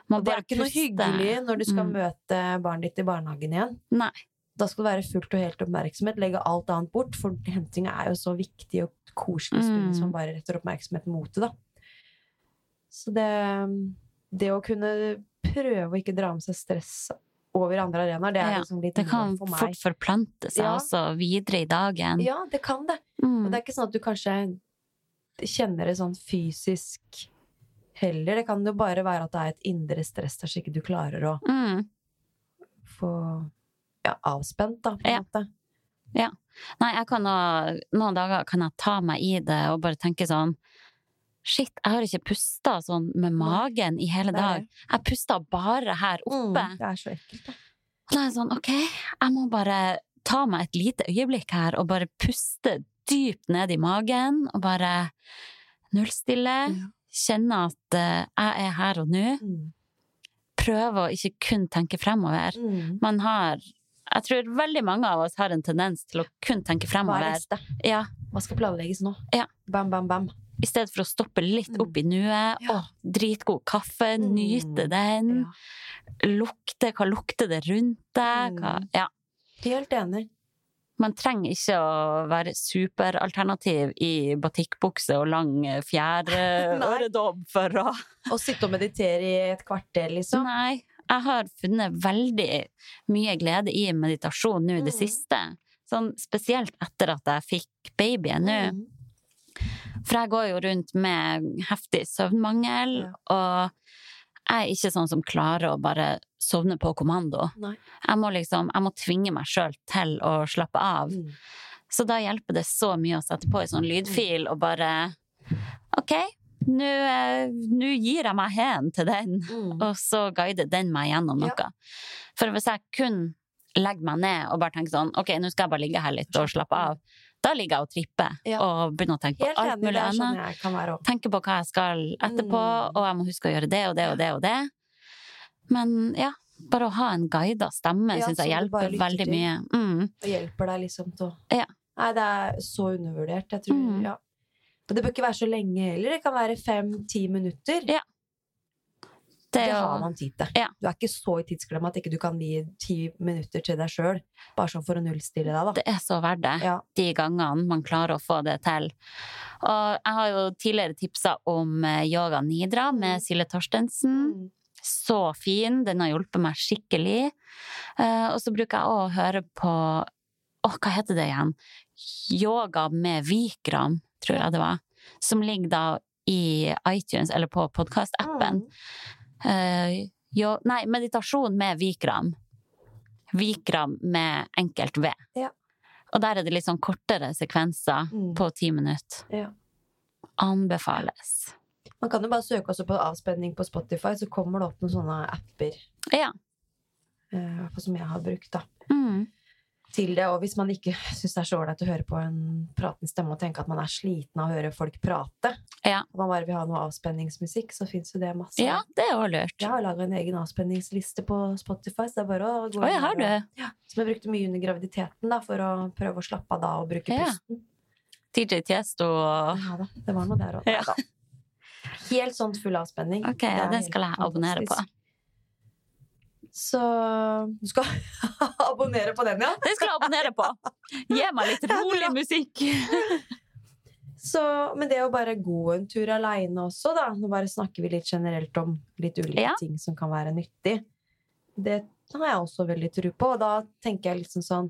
Må Og det er ikke noe hyggelig når du skal Mm. møte barnet ditt i barnehagen igjen. Nei. Da skal det være fullt og helt oppmerksomhet. Legge alt annet bort, for hentinga er jo så viktig og koselig stund Mm. som bare retter oppmerksomheten mot det, da. Så det, det å kunne prøve å ikke dra med seg stress over andre arenaer, det Ja, liksom Det kan for fort forplante seg Ja. også videre i dagen. Ja, det kan det. Mm. Og det er ikke sånn at du kanskje kjenner det sånn fysisk heller. Det kan jo bare være at det er et indre stress der så ikke du klarer å Mm. få ja, avspent, da, på en Ja. måte. Nei, jeg kan nå, noen dager kan jeg ta meg i det og bare tenke sånn Shit, jeg har ikke pusta sånn med magen i hele dag. Jeg pusta bare her Mm, oppe. det er så ekkelt, da. Da er jeg sånn, ok, jeg må bare ta meg et lite øyeblikk her og bare puste dypt ned i magen og bare nullstille. Ja. Kjenne at eh, jeg er her og nå. Mm. Prøve å ikke kun tenke fremover. Mm. Man har Jeg tror veldig mange av oss har en tendens til å kun tenke Hva er fremover. neste? Ja, Hva skal planlegges nå? Ja. Bam, bam, bam. I stedet for å stoppe litt Mm. opp i nuet. Ja. Å, dritgod kaffe, Mm. nyte den. Lukte, hva lukter det rundt deg? Hva, Mm. ja. Helt enig. Man trenger ikke å være superalternativ i batikkbukse og lang *laughs* Nei. fjærøredobb for å Og sitte og meditere i et kvarter, liksom. Nei. Jeg har funnet veldig mye glede i meditasjon nå i det Mm. siste. Sånn spesielt etter at jeg fikk babyen nå. Mm. For jeg går jo rundt med heftig søvnmangel, Ja. og jeg er ikke sånn som klarer å bare sovne på kommando. Nei. Jeg må liksom, jeg må tvinge meg sjøl til å slappe av. Mm. Så da hjelper det så mye å sette på en sånn lydfil og bare OK, nå eh, nå gir jeg meg hen til den, Mm. og så guider den meg gjennom noe. Ja. For hvis jeg kun legger meg ned og bare tenker sånn OK, nå skal jeg bare ligge her litt og slappe av, da ligger jeg og tripper Ja. og begynner å tenke på alt mulig annet. sånn annet. òg. Tenke på hva jeg skal etterpå, Mm. og jeg må huske å gjøre det og det og det og det. Men ja, bare å ha en guida stemme Ja, syns jeg hjelper veldig til. mye. Mm. Og hjelper deg liksom til å Ja. Nei, det er så undervurdert. Jeg tror Mm. Ja. Og det bør ikke være så lenge heller. Det kan være fem-ti minutter. Ja. Det, Det har man tid til. Ja. Du er ikke så i tidsklemma at ikke du kan gi ti minutter til deg sjøl. Bare sånn for å nullstille deg, da. det er så verdt det. Ja. de gangene man klarer å få det til. Og jeg har jo tidligere tipsa om eh, Yoga Nidra med Silje Torstensen. Mm. Så fin. Den har hjulpet meg skikkelig. Eh, og så bruker jeg òg å høre på Åh, hva heter det igjen? Yoga med Vikram, tror jeg det var. Som ligger da i iTunes, eller på podkastappen. Mm. Jo, nei, meditasjon med Vikram. Vikram med enkelt V. Ja. Og der er det litt sånn kortere sekvenser Mm. på ti minutter. Ja. Anbefales. Man kan jo bare søke også på avspenning på Spotify, så kommer det opp noen sånne apper Ja. fall som jeg har brukt da, Mm. Til det. Og hvis man ikke *laughs* syns det er så ålreit å høre på en pratende stemme og tenke at man er sliten av å høre folk prate, Ja. og man bare vil ha noe avspenningsmusikk, så fins jo det masse. ja, det er òg lurt. Jeg har laga en egen avspenningsliste på Spotify, så det er bare å gå Oi, inn har der du? og- Ja, som jeg brukte mye under graviditeten, da, for å prøve å slappe av da og bruke Ja. pusten. TJ Tiesto og Ja da, det var noe der òg. Ja. Helt sånn full avspenning. Ok, ja, det skal jeg abonnere på. Så du skal *laughs* abonnere på den, ja? Det skal jeg abonnere på! Gi meg litt *laughs* rolig musikk! *laughs* Så, men det å bare gå en tur aleine også, da Nå bare snakker vi litt generelt om litt ulike Ja. ting som kan være nyttig. Det har jeg også veldig tro på. Og da tenker jeg liksom sånn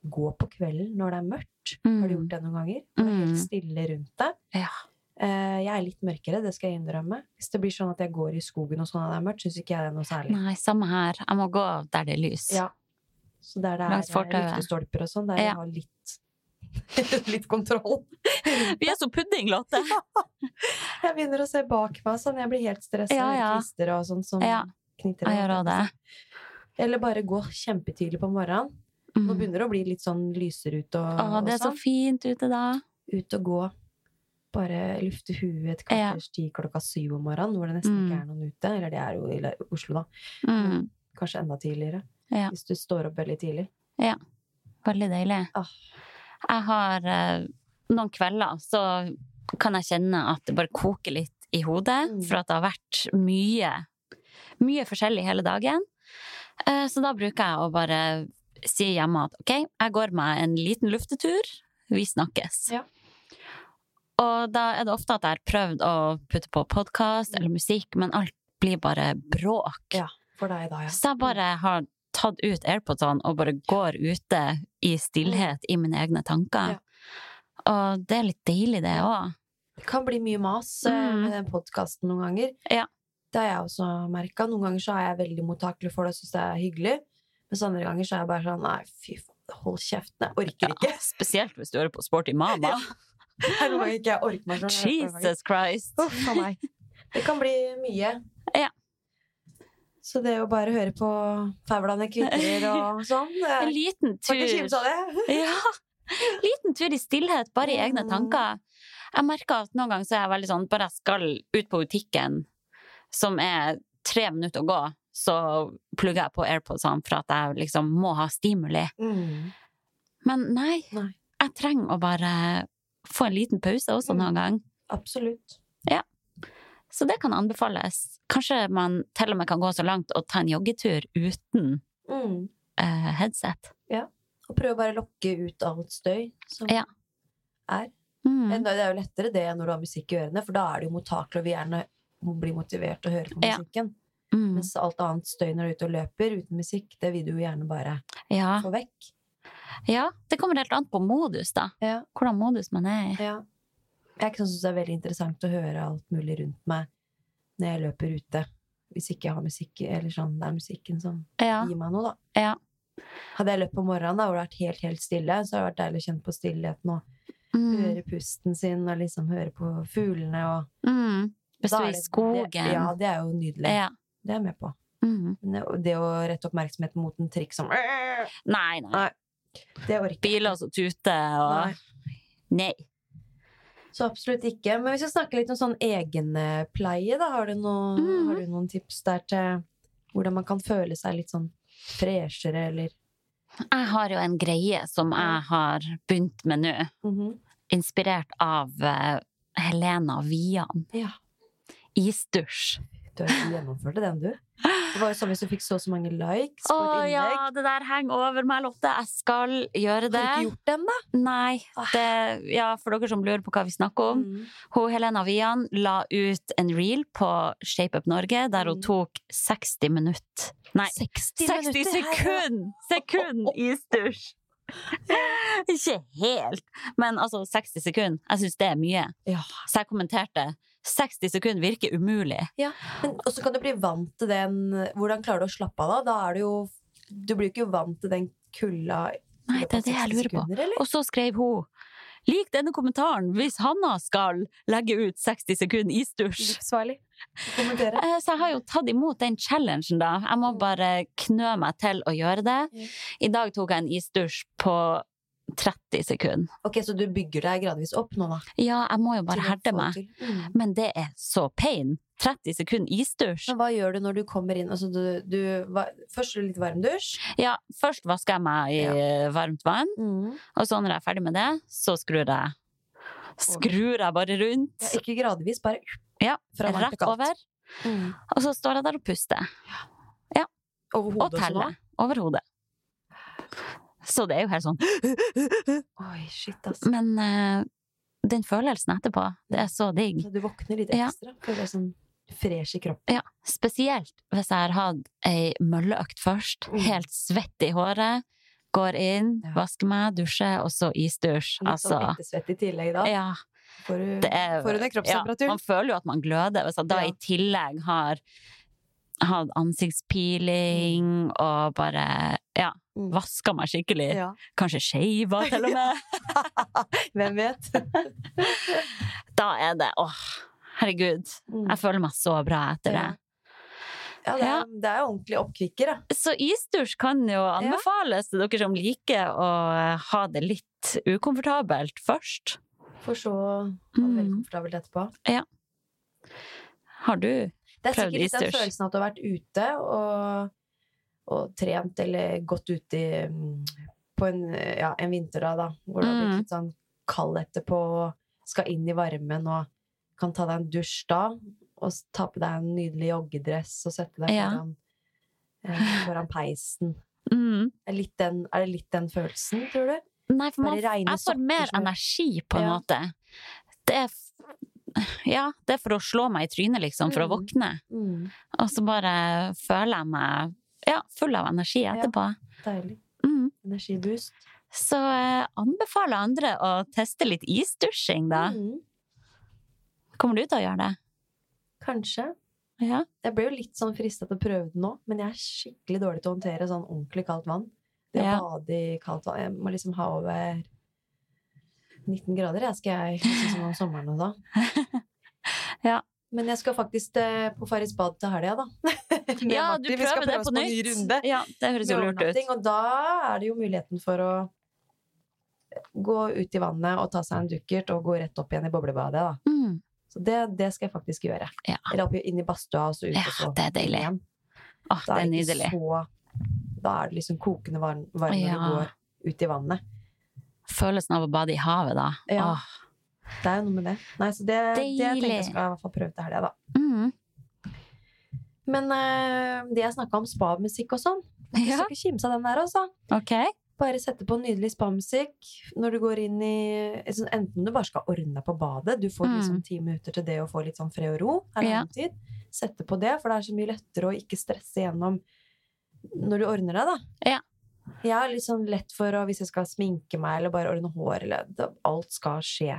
Gå på kvelden når det er mørkt. Har du gjort det noen ganger? Når det er Mm. helt stille rundt deg. Ja. Eh, jeg er litt mørkere, det skal jeg innrømme. Hvis det blir sånn at jeg går i skogen og sånn og det er mørkt, syns ikke jeg det er noe særlig. Nei, samme her. Jeg må gå der det er lys. Ja. Så der det er eh, lyktestolper og sånn, der Ja. jeg har litt *laughs* litt kontroll. Vi er så pudding, Lotte! *laughs* Jeg begynner å se bak meg sånn, jeg blir helt stressa. Ja, ja. Klister og sånn som Ja, knitrer. Jeg gjør også det. Eller bare gå kjempetidlig på morgenen. Nå Mm. begynner det å bli litt sånn lysere ute og, Å, det er og så sånn. fint ute da. Ut og gå. Bare lufte huet et kvarters tid klokka syv om morgenen, hvor det nesten Mm. ikke er noen ute. Eller det er jo i Oslo, da. Mm. Kanskje enda tidligere. Ja. Hvis du står opp veldig tidlig. Ja. Veldig deilig. Ah. Jeg har eh, noen kvelder så kan jeg kjenne at det bare koker litt i hodet, Mm. for at det har vært mye, mye forskjellig hele dagen. Eh, så da bruker jeg å bare si hjemme at ok, jeg går meg en liten luftetur, vi snakkes. Ja. Og da er det ofte at jeg har prøvd å putte på podkast eller musikk, men alt blir bare bråk. Ja. For deg da, ja. Så jeg bare har tatt ut AirPodsene og bare går ute i stillhet i mine egne tanker. Og det er litt deilig, det òg. Det kan bli mye mas eh, Mm. med den podkasten noen ganger. Ja. Det har jeg også merka. Noen ganger så er jeg veldig mottakelig for det og syns det er hyggelig. Mens andre ganger så er jeg bare sånn Nei, fy faen, hold kjeften. Jeg orker ikke. Spesielt hvis du hører på Sporty Mama. *laughs* Ja. Det er ikke jeg orker meg sånn. Jesus Christ! Uff a meg. Det kan bli mye. Ja. Så det å bare høre på fauglene kvitrer og *laughs* sånn En liten tur? Ja! Liten tur i stillhet, bare i egne Mm. tanker. Jeg merker at noen ganger så er jeg veldig sånn Bare jeg skal ut på butikken, som er tre minutter å gå, så plugger jeg på AirPodsene for at jeg liksom må ha stimuli. Mm. Men nei, Nei. jeg trenger å bare få en liten pause også Mm. noen gang. Absolutt. Så det kan anbefales. Kanskje man til og med kan gå så langt og ta en joggetur uten Mm. eh, headset. Og prøve å bare lokke ut alt støy som Ja. er. Mm. Men Det er jo lettere det når du har musikk i ørene, for da er det jo mottakelig og vil gjerne bli motivert til å høre på Ja. musikken. Mm. Mens alt annet støy når du er ute og løper uten musikk, det vil du jo gjerne bare Ja. få vekk. Ja, det kommer helt an på modus, da. Ja. Hvordan modus man er i. Ja. Jeg syns det er veldig interessant å høre alt mulig rundt meg når jeg løper ute. Hvis ikke jeg har musikk, eller sånn, det er musikken som Ja, gir meg noe, da. ja. Hadde jeg løpt på morgenen da, hvor det har vært helt, helt stille, så har det vært deilig å kjenne på stillheten og Mm. høre pusten sin og liksom høre på fuglene og Mm. Hvis du er i skogen. Det, ja, det er jo nydelig. Ja. Det er jeg med på. Mm. Det, det å rette oppmerksomheten mot en trikk som Nei, nei. Nei. Det orker jeg Biler som tuter og Nei. Så absolutt ikke. Men vi snakker litt om sånn egenpleie, da, har du, noe, Mhm. har du noen tips der til hvordan man kan føle seg litt sånn freshere, eller Jeg har jo en greie som jeg har begynt med nå, Mhm. inspirert av eh, Helena Vian. Ja. Isdusj. Du har ikke gjennomført den, du? Det var jo sånn hvis du fikk så og så mange likes på Å et ja, det der henger over meg, Lotte. Jeg skal gjøre det. Har du ikke gjort den, da? Nei. Det, ja, for dere som lurer på hva vi snakker om. Mm. Hun Helena Vian la ut en reel på Shape Up Norge der hun Mm. tok 60 minutter Nei, 60, 60 sekunder! sekund! i stusj! *laughs* Ikke helt, men altså 60 sekunder. Jeg syns det er mye. Ja. Så jeg kommenterte 60 sekunder virker umulig. Men også kan du bli vant til den Hvordan klarer du å slappe av da? Da er du jo Du blir jo ikke vant til den kulda Nei, det er det jeg lurer på. sekunder. Og så skrev hun Lik denne kommentaren hvis Hanna skal legge ut 60 sekunder isdusj. Livsfarlig. *laughs* Kommentere. Eh, Så jeg har jo tatt imot den challengen, da. Jeg må bare knø meg til å gjøre det. I dag tok jeg en isdusj på 30 sekunder. Ok, Så du bygger deg gradvis opp nå, da? Ja, jeg må jo bare herde meg. Mm. Men det er så pain. 30 sekunder isdusj. Men hva gjør du når du kommer inn? Altså, du, du, hva, først litt varm dusj. Ja, først vasker jeg meg i varmt vann, og så når jeg er ferdig med det, så skrur jeg Skrur jeg bare rundt. Ja, ikke gradvis, bare Ja, rett over. Mm. Og så står jeg der og puster. Over Og hodet teller. Over hodet. Så det er jo helt sånn *gasps* Oi, shit, altså. Men uh, den følelsen etterpå, det er så digg. Du våkner litt Ja. ekstra. Føler deg sånn fresh i kroppen. Ja, spesielt hvis jeg har hatt ei mølleøkt først, Mm. helt svett i håret, går inn, Ja. vasker meg, dusjer, og så isdusj. Litt Altså, sånn ettersvett i tillegg da. ja, Får du, det er får du ned ja. Man føler jo at man gløder. Hvis jeg da Ja. i tillegg har hatt ansiktspiling og bare ja, Mm. vaska meg skikkelig. Ja. Kanskje skeiva, til og med. *laughs* Hvem vet? *laughs* Da er det åh, herregud. Mm. Jeg føler meg så bra etter det. Ja, det Ja. er, det er ordentlig oppkvikker, da. Så isdusj kan jo anbefales til dere som liker å ha det litt ukomfortabelt først. For så å ha det veldig Mm. komfortabelt etterpå. Har du? Det er sikkert litt den følelsen at du har vært ute og, og trent eller gått ut i mm, på en, ja, en vinterdag, da, hvor du har Mm. blitt litt sånn kald etterpå og skal inn i varmen og kan ta deg en dusj da, og ta på deg en nydelig joggedress og sette deg Ja. foran, eh, foran peisen. Mm. Er, den, er det litt den følelsen, tror du? Nei, for man, jeg får mer energi, på en Ja. måte. Det er, ja, det er for å slå meg i trynet, liksom, for å Mm. våkne. Mm, Og så bare føler jeg meg ja, full av energi etterpå. deilig. Mm. Energiboost. Så eh, anbefaler andre å teste litt isdusjing, da. Mm, Kommer du til å gjøre det? kanskje. Ja. Jeg ble jo litt sånn frista til å prøve det nå, men jeg er skikkelig dårlig til å håndtere sånn ordentlig kaldt vann. Det å Ja. bade i kaldt vann Jeg må liksom ha over 19 grader, jeg skal jeg synes som om sommeren og da. *laughs* Ja. Men jeg skal faktisk eh, på Farris bad til helga, da. *laughs* Ja, du Vi skal prøve det oss på en ny runde Ja, det høres jo lurt ut. Og da er det jo muligheten for å gå ut i vannet og ta seg en dukkert og gå rett opp igjen i boblebadet. da. Mm. Så det, det skal jeg faktisk gjøre. Ja. Eller opp inn i badstua og så ut Ja, og så det er deilig. Åh, Da det er det er så Da er det liksom kokende varm, varme når Ja. du går ut i vannet. Følelsen av å bade i havet, da. Ja. Åh. Det er jo noe med det. Nei, så det, det tenker jeg skal i hvert fall prøve til helga, da. Mm. Men uh, det jeg snakka om spa-musikk og sånn, *laughs* du Ja, skal ikke kimse av den der, altså. Okay. Bare sette på nydelig spa-musikk når du går inn i sånn, Enten du bare skal ordne deg på badet, du får Mm. liksom ti minutter til det å få litt sånn fred og ro, Ja. Sette på det, for det er så mye lettere å ikke stresse gjennom når du ordner deg, da. Ja. Jeg har litt sånn lett for å, hvis jeg skal sminke meg eller bare ordne hår, eller alt skal skje.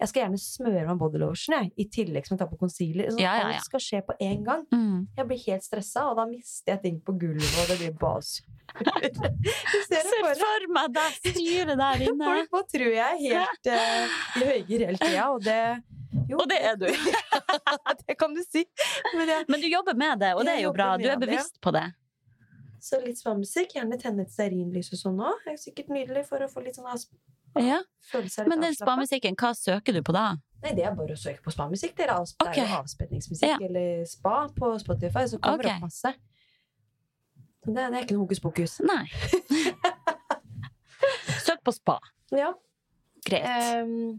Jeg skal gjerne smøre meg bodylotion jeg, i tillegg som jeg tar på concealer. Sånn, Ja, ja, ja. Alt skal skje på én gang. Mm. Jeg blir helt stressa, og da mister jeg ting på gulvet, og det blir bas. *laughs* Se for meg deg styre der inne. Folk må tro jeg er helt uh, i høygir hele tida, og det jo, Og det er du. *laughs* det kan du si. Men jeg, Men du jobber med det, og det er jo bra. Du er bevisst på det. Så litt spa-musikk. Gjerne tenne et stearinlys og sånn òg. Det er sikkert nydelig for å få litt sånn avs- Ja. Men den spamusikken, hva søker du på da? Nei, det er bare å søke på spa-musikk. Det er, avs det er jo avspenningsmusikk eller spa på Spotify, så kommer det Ok. opp masse. Det, det er ikke noe hokus pokus. Nei. *laughs* Søk på spa. Ja. Greit. ehm,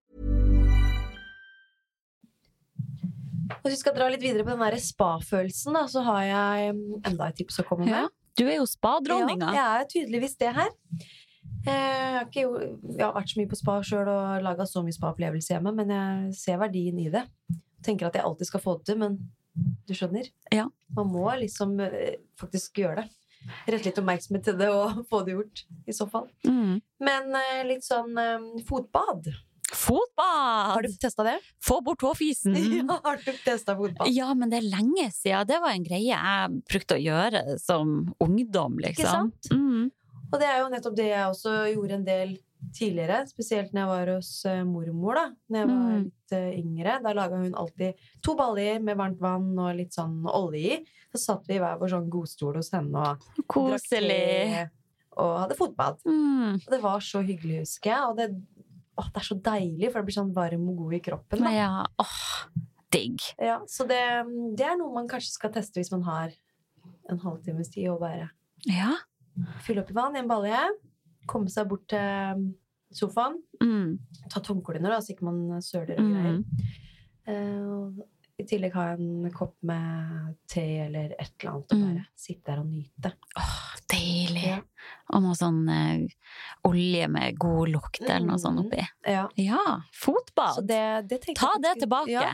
Hvis vi skal dra litt videre på den spa-følelsen, så har jeg mm, enda et tips å komme med. Ja. Du er jo spadronninga. Ja, jeg er tydeligvis det her. Eh, Jeg har, ikke, jo- jeg har vært så mye på spa sjøl og laga så mye spa-opplevelse hjemme, men jeg ser verdien i det. Tenker at jeg alltid skal få det til, men du skjønner? Ja. Man må liksom eh, faktisk gjøre det. Rette litt oppmerksomhet til det og *laughs* få det gjort, i så fall. Mm. Men eh, litt sånn fotbad. Fotbad! Har du testa det? Få bort tåfisen! *laughs* Ja, har du testa fotbad? Ja, men det er lenge siden. Det var en greie jeg brukte å gjøre som ungdom, liksom. Ikke sant? Mm. Og det er jo nettopp det jeg også gjorde en del tidligere. Spesielt når jeg var hos eh, mormor, da Når jeg var Mm. litt eh, yngre. Da laga hun alltid to baller med varmt vann og litt sånn olje i. Så satt vi i hver vår sånn godstol hos henne og drakk Koselig. te og hadde fotbad. Mm. Og det var så hyggelig, husker jeg. Og det, åh, det er så deilig, for det blir sånn varm og god i kroppen. Da. Ja, åh, digg. Ja, så det, det er noe man kanskje skal teste hvis man har en halvtimes tid. Og bare Ja. fylle opp i vann i en balje, komme seg bort til sofaen, Mm. ta tomkliner, da, så ikke man søler og greier. Mm. Og I tillegg ha en kopp med te eller et eller annet, og Mm. bare sitte der og nyte. Åh, deilig. Ja. Og noe sånn eh, olje med god lukt eller noe sånt Mm. oppi. Ja, Ja, fotbad! det, det Ta det tilbake. Ja,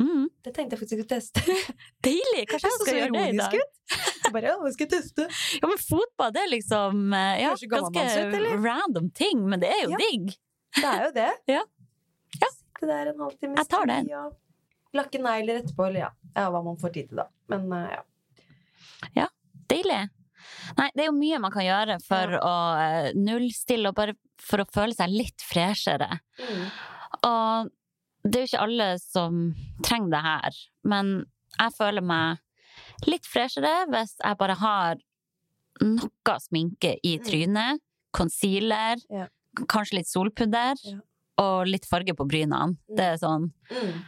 Mm. det tenkte jeg faktisk å teste. *laughs* Deilig! Kanskje jeg skal gjøre det i dag. Bare, ja, skal jeg teste? *laughs* Ja, men fotbad er liksom eh, ja, ut, ganske random ting, men det er jo Ja. digg. Det er jo det. *laughs* Ja. Ja. Sitte der en halvtime Jeg tar den. Lakke negler etterpå, eller ja, ja, hva man får tid til, da. Men ja. ja. Deilig. Nei, det er jo mye man kan gjøre for Ja. å eh, nullstille og bare for å føle seg litt freshere. Mm. Og det er jo ikke alle som trenger det her, men jeg føler meg litt freshere hvis jeg bare har noe sminke i Mm. trynet, concealer, Ja. kanskje litt solpudder, Ja. og litt farge på brynene. Mm. Det er sånn Mm.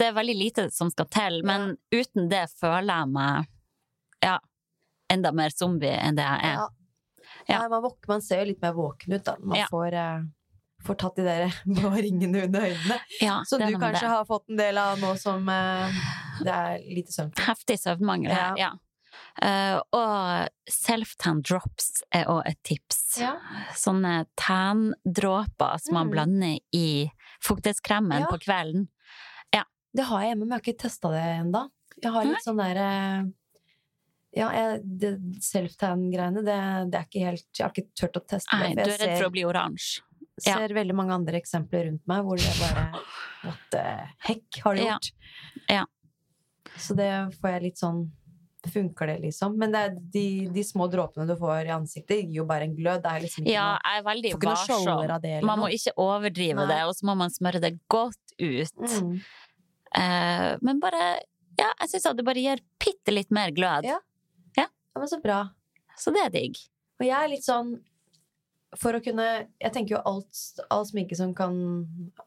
Det er veldig lite som skal til, men uten det føler jeg meg ja, enda mer zombie enn det jeg er. Ja. Ja. Nei, man, våk- man ser jo litt mer våken ut, da. Man Ja. får, eh, får tatt de der *laughs* blå ringene under øynene. Ja, Som er du kanskje det. har fått en del av nå som eh, det er lite søvn. Heftig søvnmangel her, ja. Uh, og self-tan drops er òg et tips. Ja. Sånne tan-dråper som man Mm. blander i fuktighetskremen Ja. på kvelden. Det har jeg hjemme, men jeg har ikke testa det ennå. Jeg har litt sånn derre Ja, det self-tan-greiene, det, det er ikke helt Jeg har ikke turt å teste det. Nei, du er redd for å bli oransje. Jeg ser veldig mange andre eksempler rundt meg hvor det bare What the heck har du gjort? Ja. Så det får jeg litt sånn funker det, liksom. Men det de, de små dråpene du får i ansiktet, gir jo bare en glød. Det er liksom ikke Ja, noe jeg er veldig varsom. Man må ikke overdrive Nei. det, og så må man smøre det godt ut. mm. Eh, men bare Ja, jeg syns at det bare gir bitte litt mer glød. Ja. ja, men så bra. Så det er digg. Og jeg er litt sånn For å kunne Jeg tenker jo alt all sminke som kan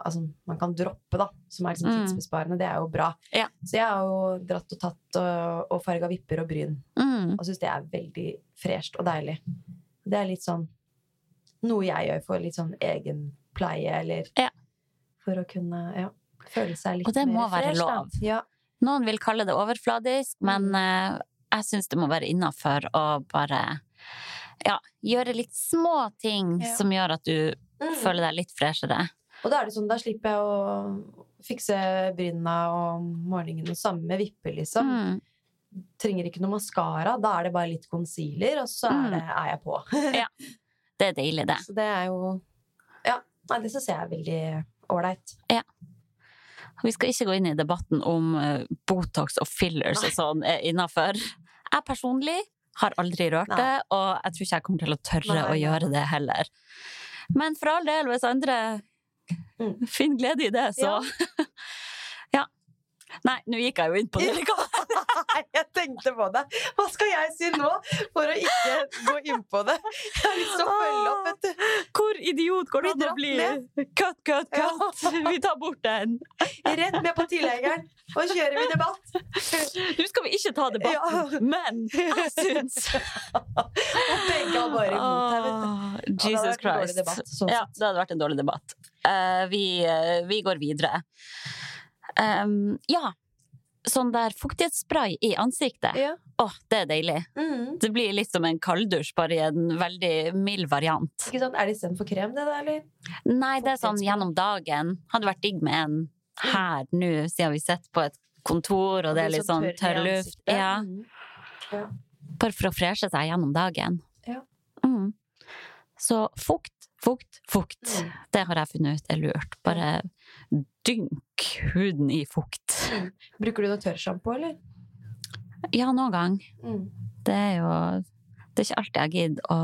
Altså, man kan droppe, da, som er liksom Mm. tidsbesparende, det er jo bra. Ja. Så jeg har jo dratt og tatt og, og farga vipper og bryn, Mm. og syns det er veldig fresht og deilig. Det er litt sånn noe jeg gjør for litt sånn egen pleie, eller Ja. for å kunne ja, føle seg litt Og det må være fresh, lov. Ja. Noen vil kalle det overfladisk, men eh, jeg syns det må være innafor å bare ja, gjøre litt små ting Ja. som gjør at du Mm. føler deg litt freshere. Og da er det sånn, da slipper jeg å fikse bryna om morgenen, og samme med vipper, liksom. Mm. trenger ikke noe maskara. Da er det bare litt concealer, og så er, Mm. det, er jeg på. *laughs* Ja. Det er deilig, det. så det er jo Ja. Nei, det syns jeg er veldig ålreit. Vi skal ikke gå inn i debatten om eh, Botox og fillers og sånn er innafor. Jeg personlig har aldri rørt Nei. det, og jeg tror ikke jeg kommer til å tørre Nei, å gjøre det heller. Men for all del, hvis andre Mm. finner glede i det, så Ja. *laughs* Nei, nå gikk jeg jo inn på det likevel. *laughs* Nei, jeg tenkte på det! Hva skal jeg si nå for å ikke gå inn på det? Jeg har lyst til å følge opp, vet du. Hvor idiot går det an å bli? Cut, Cut, cut, Ja. Vi tar bort den. Rett med på tilhengeren, og kjører vi debatt. Nå skal vi ikke ta debatten, men jeg syns *laughs* Og begge har bare imot her, vet du. Ja, Jesus Christ. debatt, sånn ja, det hadde vært en dårlig debatt. Uh, vi, uh, vi går videre. Um, ja. Sånn der fuktighetsspray i ansiktet. Ja. Åh, det er deilig. Mm. Det blir litt som en kalddusj, bare i en veldig mild variant. Ikke sant? Er det istedenfor krem, det der, eller? Nei, det er sånn gjennom dagen. Hadde vært digg med en her nå, siden vi sitter på et kontor, og det er litt sånn tørr luft. ansiktet. Ja. Mm. Bare for å freshe seg gjennom dagen. Ja. Mm. Så fukt, fukt, fukt. Mm. Det har jeg funnet ut er lurt. Bare dynk huden i fukt. Bruker du noe tørrsjampo, eller? Ja, noen gang. Mm. Det er jo Det er ikke alltid jeg gidder å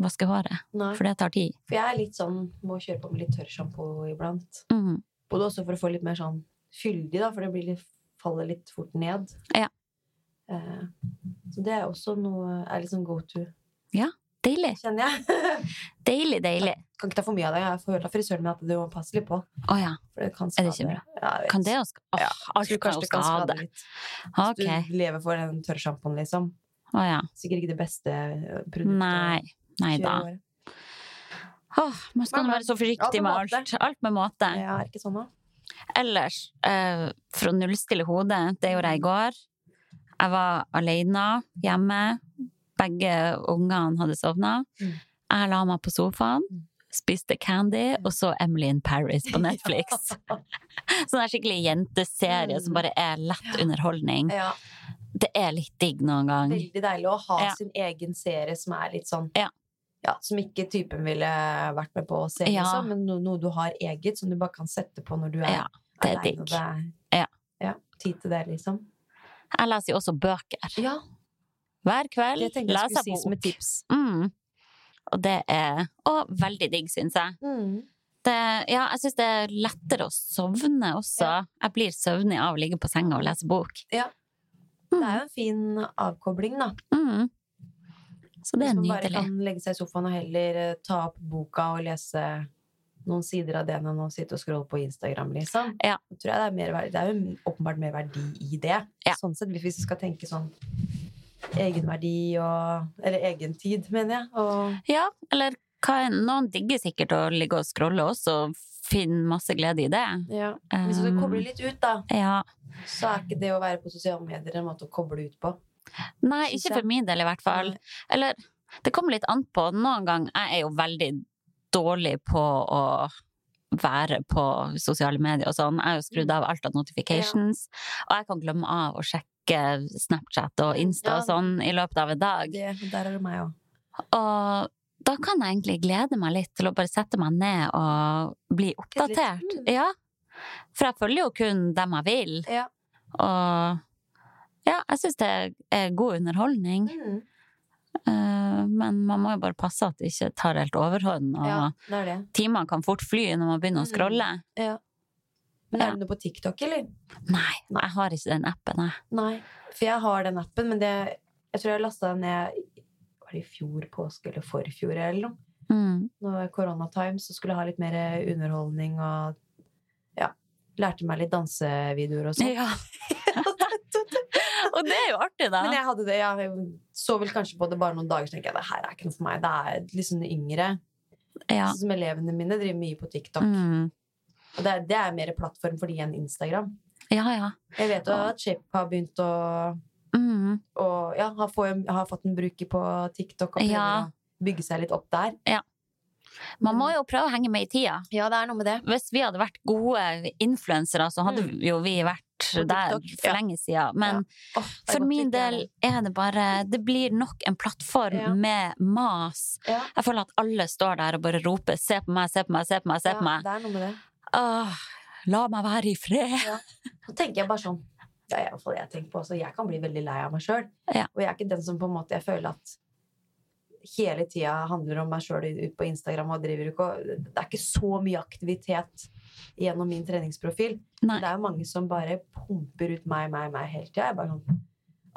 vaske håret, Nei. for det tar tid. For jeg er litt sånn Må kjøre på med litt tørrsjampo iblant. Mm. Både også for å få litt mer sånn fyldig, da, for det blir litt, faller litt fort ned. Ja. Eh, så det er også noe er litt sånn go to, Deilig. kjenner jeg. *laughs* Deilig, deilig. kan ikke ta for mye av det. Jeg får høre av frisøren min at du må passe litt på. Oh, ja. Det kan Er det ikke bra? Ja. Kan det jo oh, Ja, alt kan jo skade litt. Hvis okay. du lever for den tørrsjampoen, liksom. Oh, ja. Sikkert ikke det beste eh, produktet. Nei. Nei da. Åh, man skal være så forsiktig med med alt. Alt med måte. Ja, er ikke sånn da. Ellers, eh, for å nullstille hodet, det gjorde jeg i går. Jeg var alene hjemme. Begge ungene hadde sovna. Mm. Jeg la meg på sofaen, Mm. spiste candy, og så Emily in Paris på *laughs* Netflix. *laughs* Sånn skikkelig jenteserie Mm. som bare er lett underholdning. Ja, Det er litt digg noen gang. veldig deilig å ha Ja. sin egen serie som er litt sånn Ja. Ja, som ikke typen ville vært med på å se, Ja. liksom, men noe, noe du har eget, som du bare kan sette på når du er Ja, det er og Det er, Ja. ja, tid til det, liksom. Jeg leser jo også bøker. Ja, Hver kveld det tenker jeg skulle jeg si som et bok. tips. Mm. Og det er Og veldig digg, syns jeg. Mm. Det, ja, jeg syns det er lettere å sovne også. Ja. Jeg blir søvnig av å ligge på senga og lese bok. Ja. Det er jo en fin avkobling, da. Mm. Så det Hvis er man bare kan legge seg i sofaen og heller eh, ta opp boka og lese noen sider av den enn å sitte og scrolle på Instagram, liksom. Ja. Det er, mer, det er jo åpenbart mer verdi i det. Ja. Sånn sett, hvis vi skal tenke sånn egenverdi og Eller egentid, mener jeg. Og Ja, eller hva. Noen digger sikkert å ligge og scrolle også, og finne masse glede i det. ja. Hvis du Um, kobler litt ut, da, Ja. så er ikke det å være på sosiale medier en måte å koble ut på. Nei, ikke for min del i hvert fall. Eller det kommer litt an på. Noen ganger jeg er jo veldig dårlig på å være på sosiale medier og sånn. Jeg har jo skrudd Mm. av alt av notifications, og jeg kan glemme av å sjekke Snapchat og Insta Ja. og sånn i løpet av en dag. Det, der er det meg òg. Og da kan jeg egentlig glede meg litt til å bare sette meg ned og bli oppdatert. Ja. For jeg følger jo kun dem jeg vil. Ja. Og Ja, jeg syns det er god underholdning. Mm. Eh, men man må jo bare passe at det ikke tar helt overhånd. Og Ja, det det. timene kan fort fly når man begynner å Mm. scrolle. Ja. Men er du noe på TikTok, eller? Nei, jeg har ikke den appen, jeg. Nei. For jeg har den appen, men det, jeg tror jeg lasta den ned Var det i fjor påske eller forfjor eller noe? Mm. Nå var det koronatime, så skulle jeg ha litt mer underholdning og ja, lærte meg litt dansevideoer og sånn. Ja. *laughs* og det er jo artig, da. Men jeg hadde det, jeg så vel kanskje på det bare noen dager, så tenker jeg det her er ikke noe for meg. Det er litt sånn yngre. Ja. Sånn som elevene mine driver mye på TikTok. Mm. Og det det er mer plattform for de enn Instagram. ja, ja. Jeg vet jo at Shape har begynt å Mm. og, ja, har, få, har fått en bruker på TikTok og prøver å bygge seg litt opp der. Ja. Man må jo prøve å henge med i tida. Ja, det er noe med det. Hvis vi hadde vært gode influensere, så hadde Mm. jo vi vært der for ja. lenge siden. Men ja. er for min del er det bare Det blir nok en plattform Ja. med mas. ja. Jeg føler at alle står der og bare roper 'se på meg, se på meg, se på meg'. Se på ja, meg. det er noe med det. Åh, la meg være i fred! Så tenker jeg bare sånn Det er i hvert fall det jeg tenker på også. Jeg kan bli veldig lei av meg sjøl. Ja. Og jeg er ikke den som på en måte Jeg føler at hele tida handler om meg sjøl ut på Instagram. Og driver ikke Det er ikke så mye aktivitet gjennom min treningsprofil. Nei. Det er jo mange som bare pumper ut meg, meg, meg hele tida. Sånn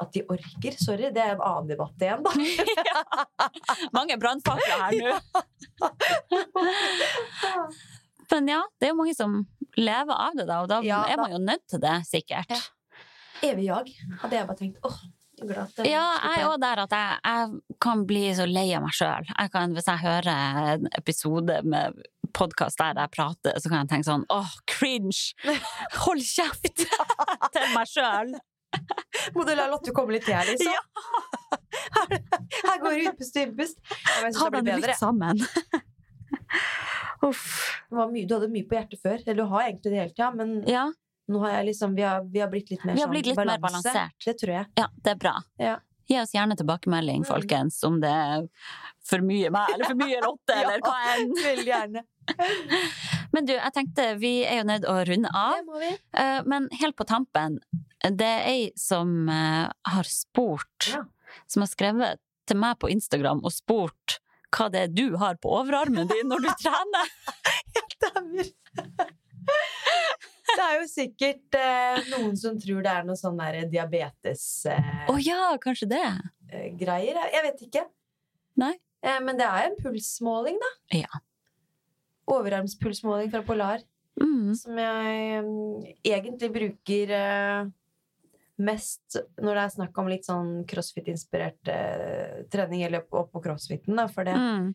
At de orker. Sorry, det er en annen debatt igjen, da. *laughs* Mange brannfakler her nå. *laughs* Men ja, det er jo mange som lever av det, da, og da Ja, er man jo nødt til det, sikkert. Ja. Evig jag, hadde jeg bare tenkt. Åh, jeg glad at det Ja, jeg er òg der at jeg, jeg kan bli så lei av meg sjøl. Hvis jeg hører en episode med podkast der jeg prater, så kan jeg tenke sånn åh, cringe! Hold kjeft! *laughs* *laughs* til meg sjøl. Må du la Lotte komme litt til her, liksom? her, *laughs* her går det utpust og innpust. Ja, Ta deg litt sammen. Uff. Var mye, du hadde mye på hjertet før. Eller du har egentlig det hele tida, men Ja, nå har jeg liksom, vi, har, vi har blitt litt mer sånn litt mer balanse. balansert. Det tror jeg. ja, det er bra. Ja. Gi oss gjerne tilbakemelding, Mm. folkens, om det er for mye meg, eller for mye Lotte, *laughs* eller hva enn. *laughs* Veldig gjerne. *laughs* Men du, jeg tenkte vi er jo nødt å runde av. Det må vi. Eh, Men helt på tampen, det er ei som eh, har spurt, Ja. som har skrevet til meg på Instagram og spurt hva det er du har på overarmen din når du trener. Stemmer. Det er jo sikkert eh, noen som tror det er noe sånn der diabetes-greier. oh, ja, kanskje det. jeg, jeg vet ikke. Nei. Eh, men det er en pulsmåling, da. Ja. Overarmspulsmåling fra Polar. Mm. Som jeg um, egentlig bruker uh, mest når det er snakk om litt sånn crossfit-inspirert uh, trening, eller opp på crossfiten, da, for det Mm.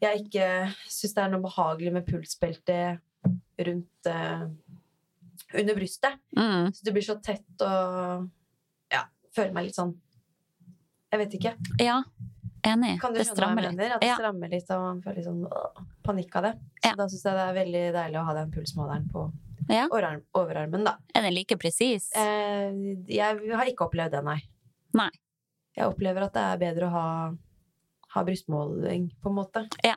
jeg ikke syns det er noe behagelig med pulsbelte rundt eh, under brystet. Mm. Så det blir så tett og ja, føler meg litt sånn Jeg vet ikke. Ja, enig. Kan du det skjønne hva strammer jeg mener? At det Ja. strammer litt, og man får litt sånn øh, panikk av det. Så Ja. da syns jeg det er veldig deilig å ha den pulsmåleren på Ja. overarmen, da. Er den like presis? Eh, jeg har ikke opplevd det, nei. Nei. Jeg opplever at det er bedre å ha, ha brystmåling, på en måte. Ja.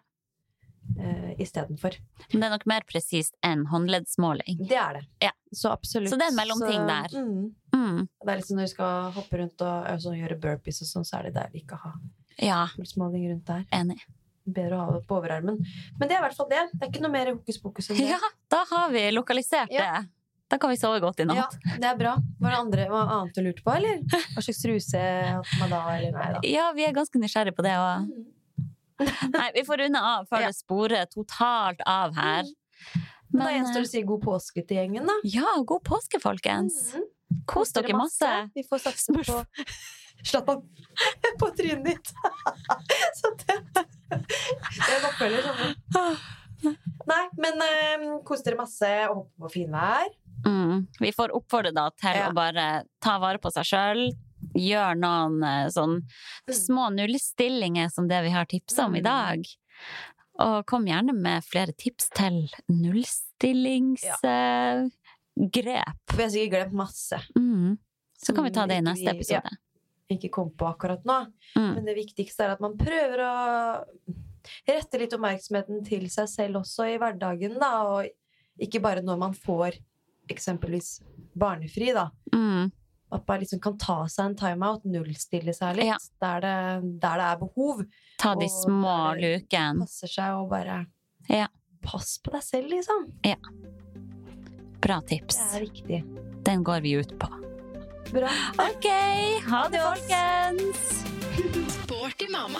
Eh, Istedenfor. Men det er nok mer presist enn håndleddsmåling. Det er det. Ja. Så absolutt. Så det er en mellomting der. Mm, Mm. det er liksom når du skal hoppe rundt og altså, gjøre burpees og sånn, så er det der vi ikke har ha Ja, pulsmåling rundt der. enig. Bedre å ha det på overarmen. Men det er i hvert fall det. Det er ikke noe mer hokus pokus enn det. Ja, da har vi lokalisert Ja. det. Da kan vi sove godt i Ja, det er bra. Var det andre, var annet du lurte på, eller? Hva slags truse hadde man da, eller nei da? Ja, vi er ganske nysgjerrige på det òg. Mm. *laughs* Nei, vi får runde av før det sporer totalt av her. Men da gjenstår det å si god påske til gjengen, da. ja, god påske, folkens. Mhm. Kos dere masse. Vi får satse på *laughs* Slapp av. *laughs* På trynet ditt. Så det Det er oppfølger, sånn. Nei, men eh, kos dere masse og håper på finvær. Mm. Vi får oppfordre da til Ja. å bare ta vare på seg sjøl. Gjør noen eh, sånn små nullstillinger som det vi har tipsa om i Mm. dag. Og kom gjerne med flere tips til nullstillingsgrep. For jeg har sikkert glemt masse. Mm. Så kan vi ta det i neste episode. Ja. Ikke kom på akkurat nå. Mm. Men det viktigste er at man prøver å rette litt oppmerksomheten til seg selv også i hverdagen, da. Og ikke bare når man får eksempelvis barnefri, da. Mm. At man liksom kan ta seg en timeout, nullstille seg litt, Ja. der, det, der det er behov. Ta de Og små lukene. Passer seg å bare Ja. Pass på deg selv, liksom. Bra tips. Det er viktig. Den går vi ut på. Bra. OK, ha det, folkens! Sporty mamma.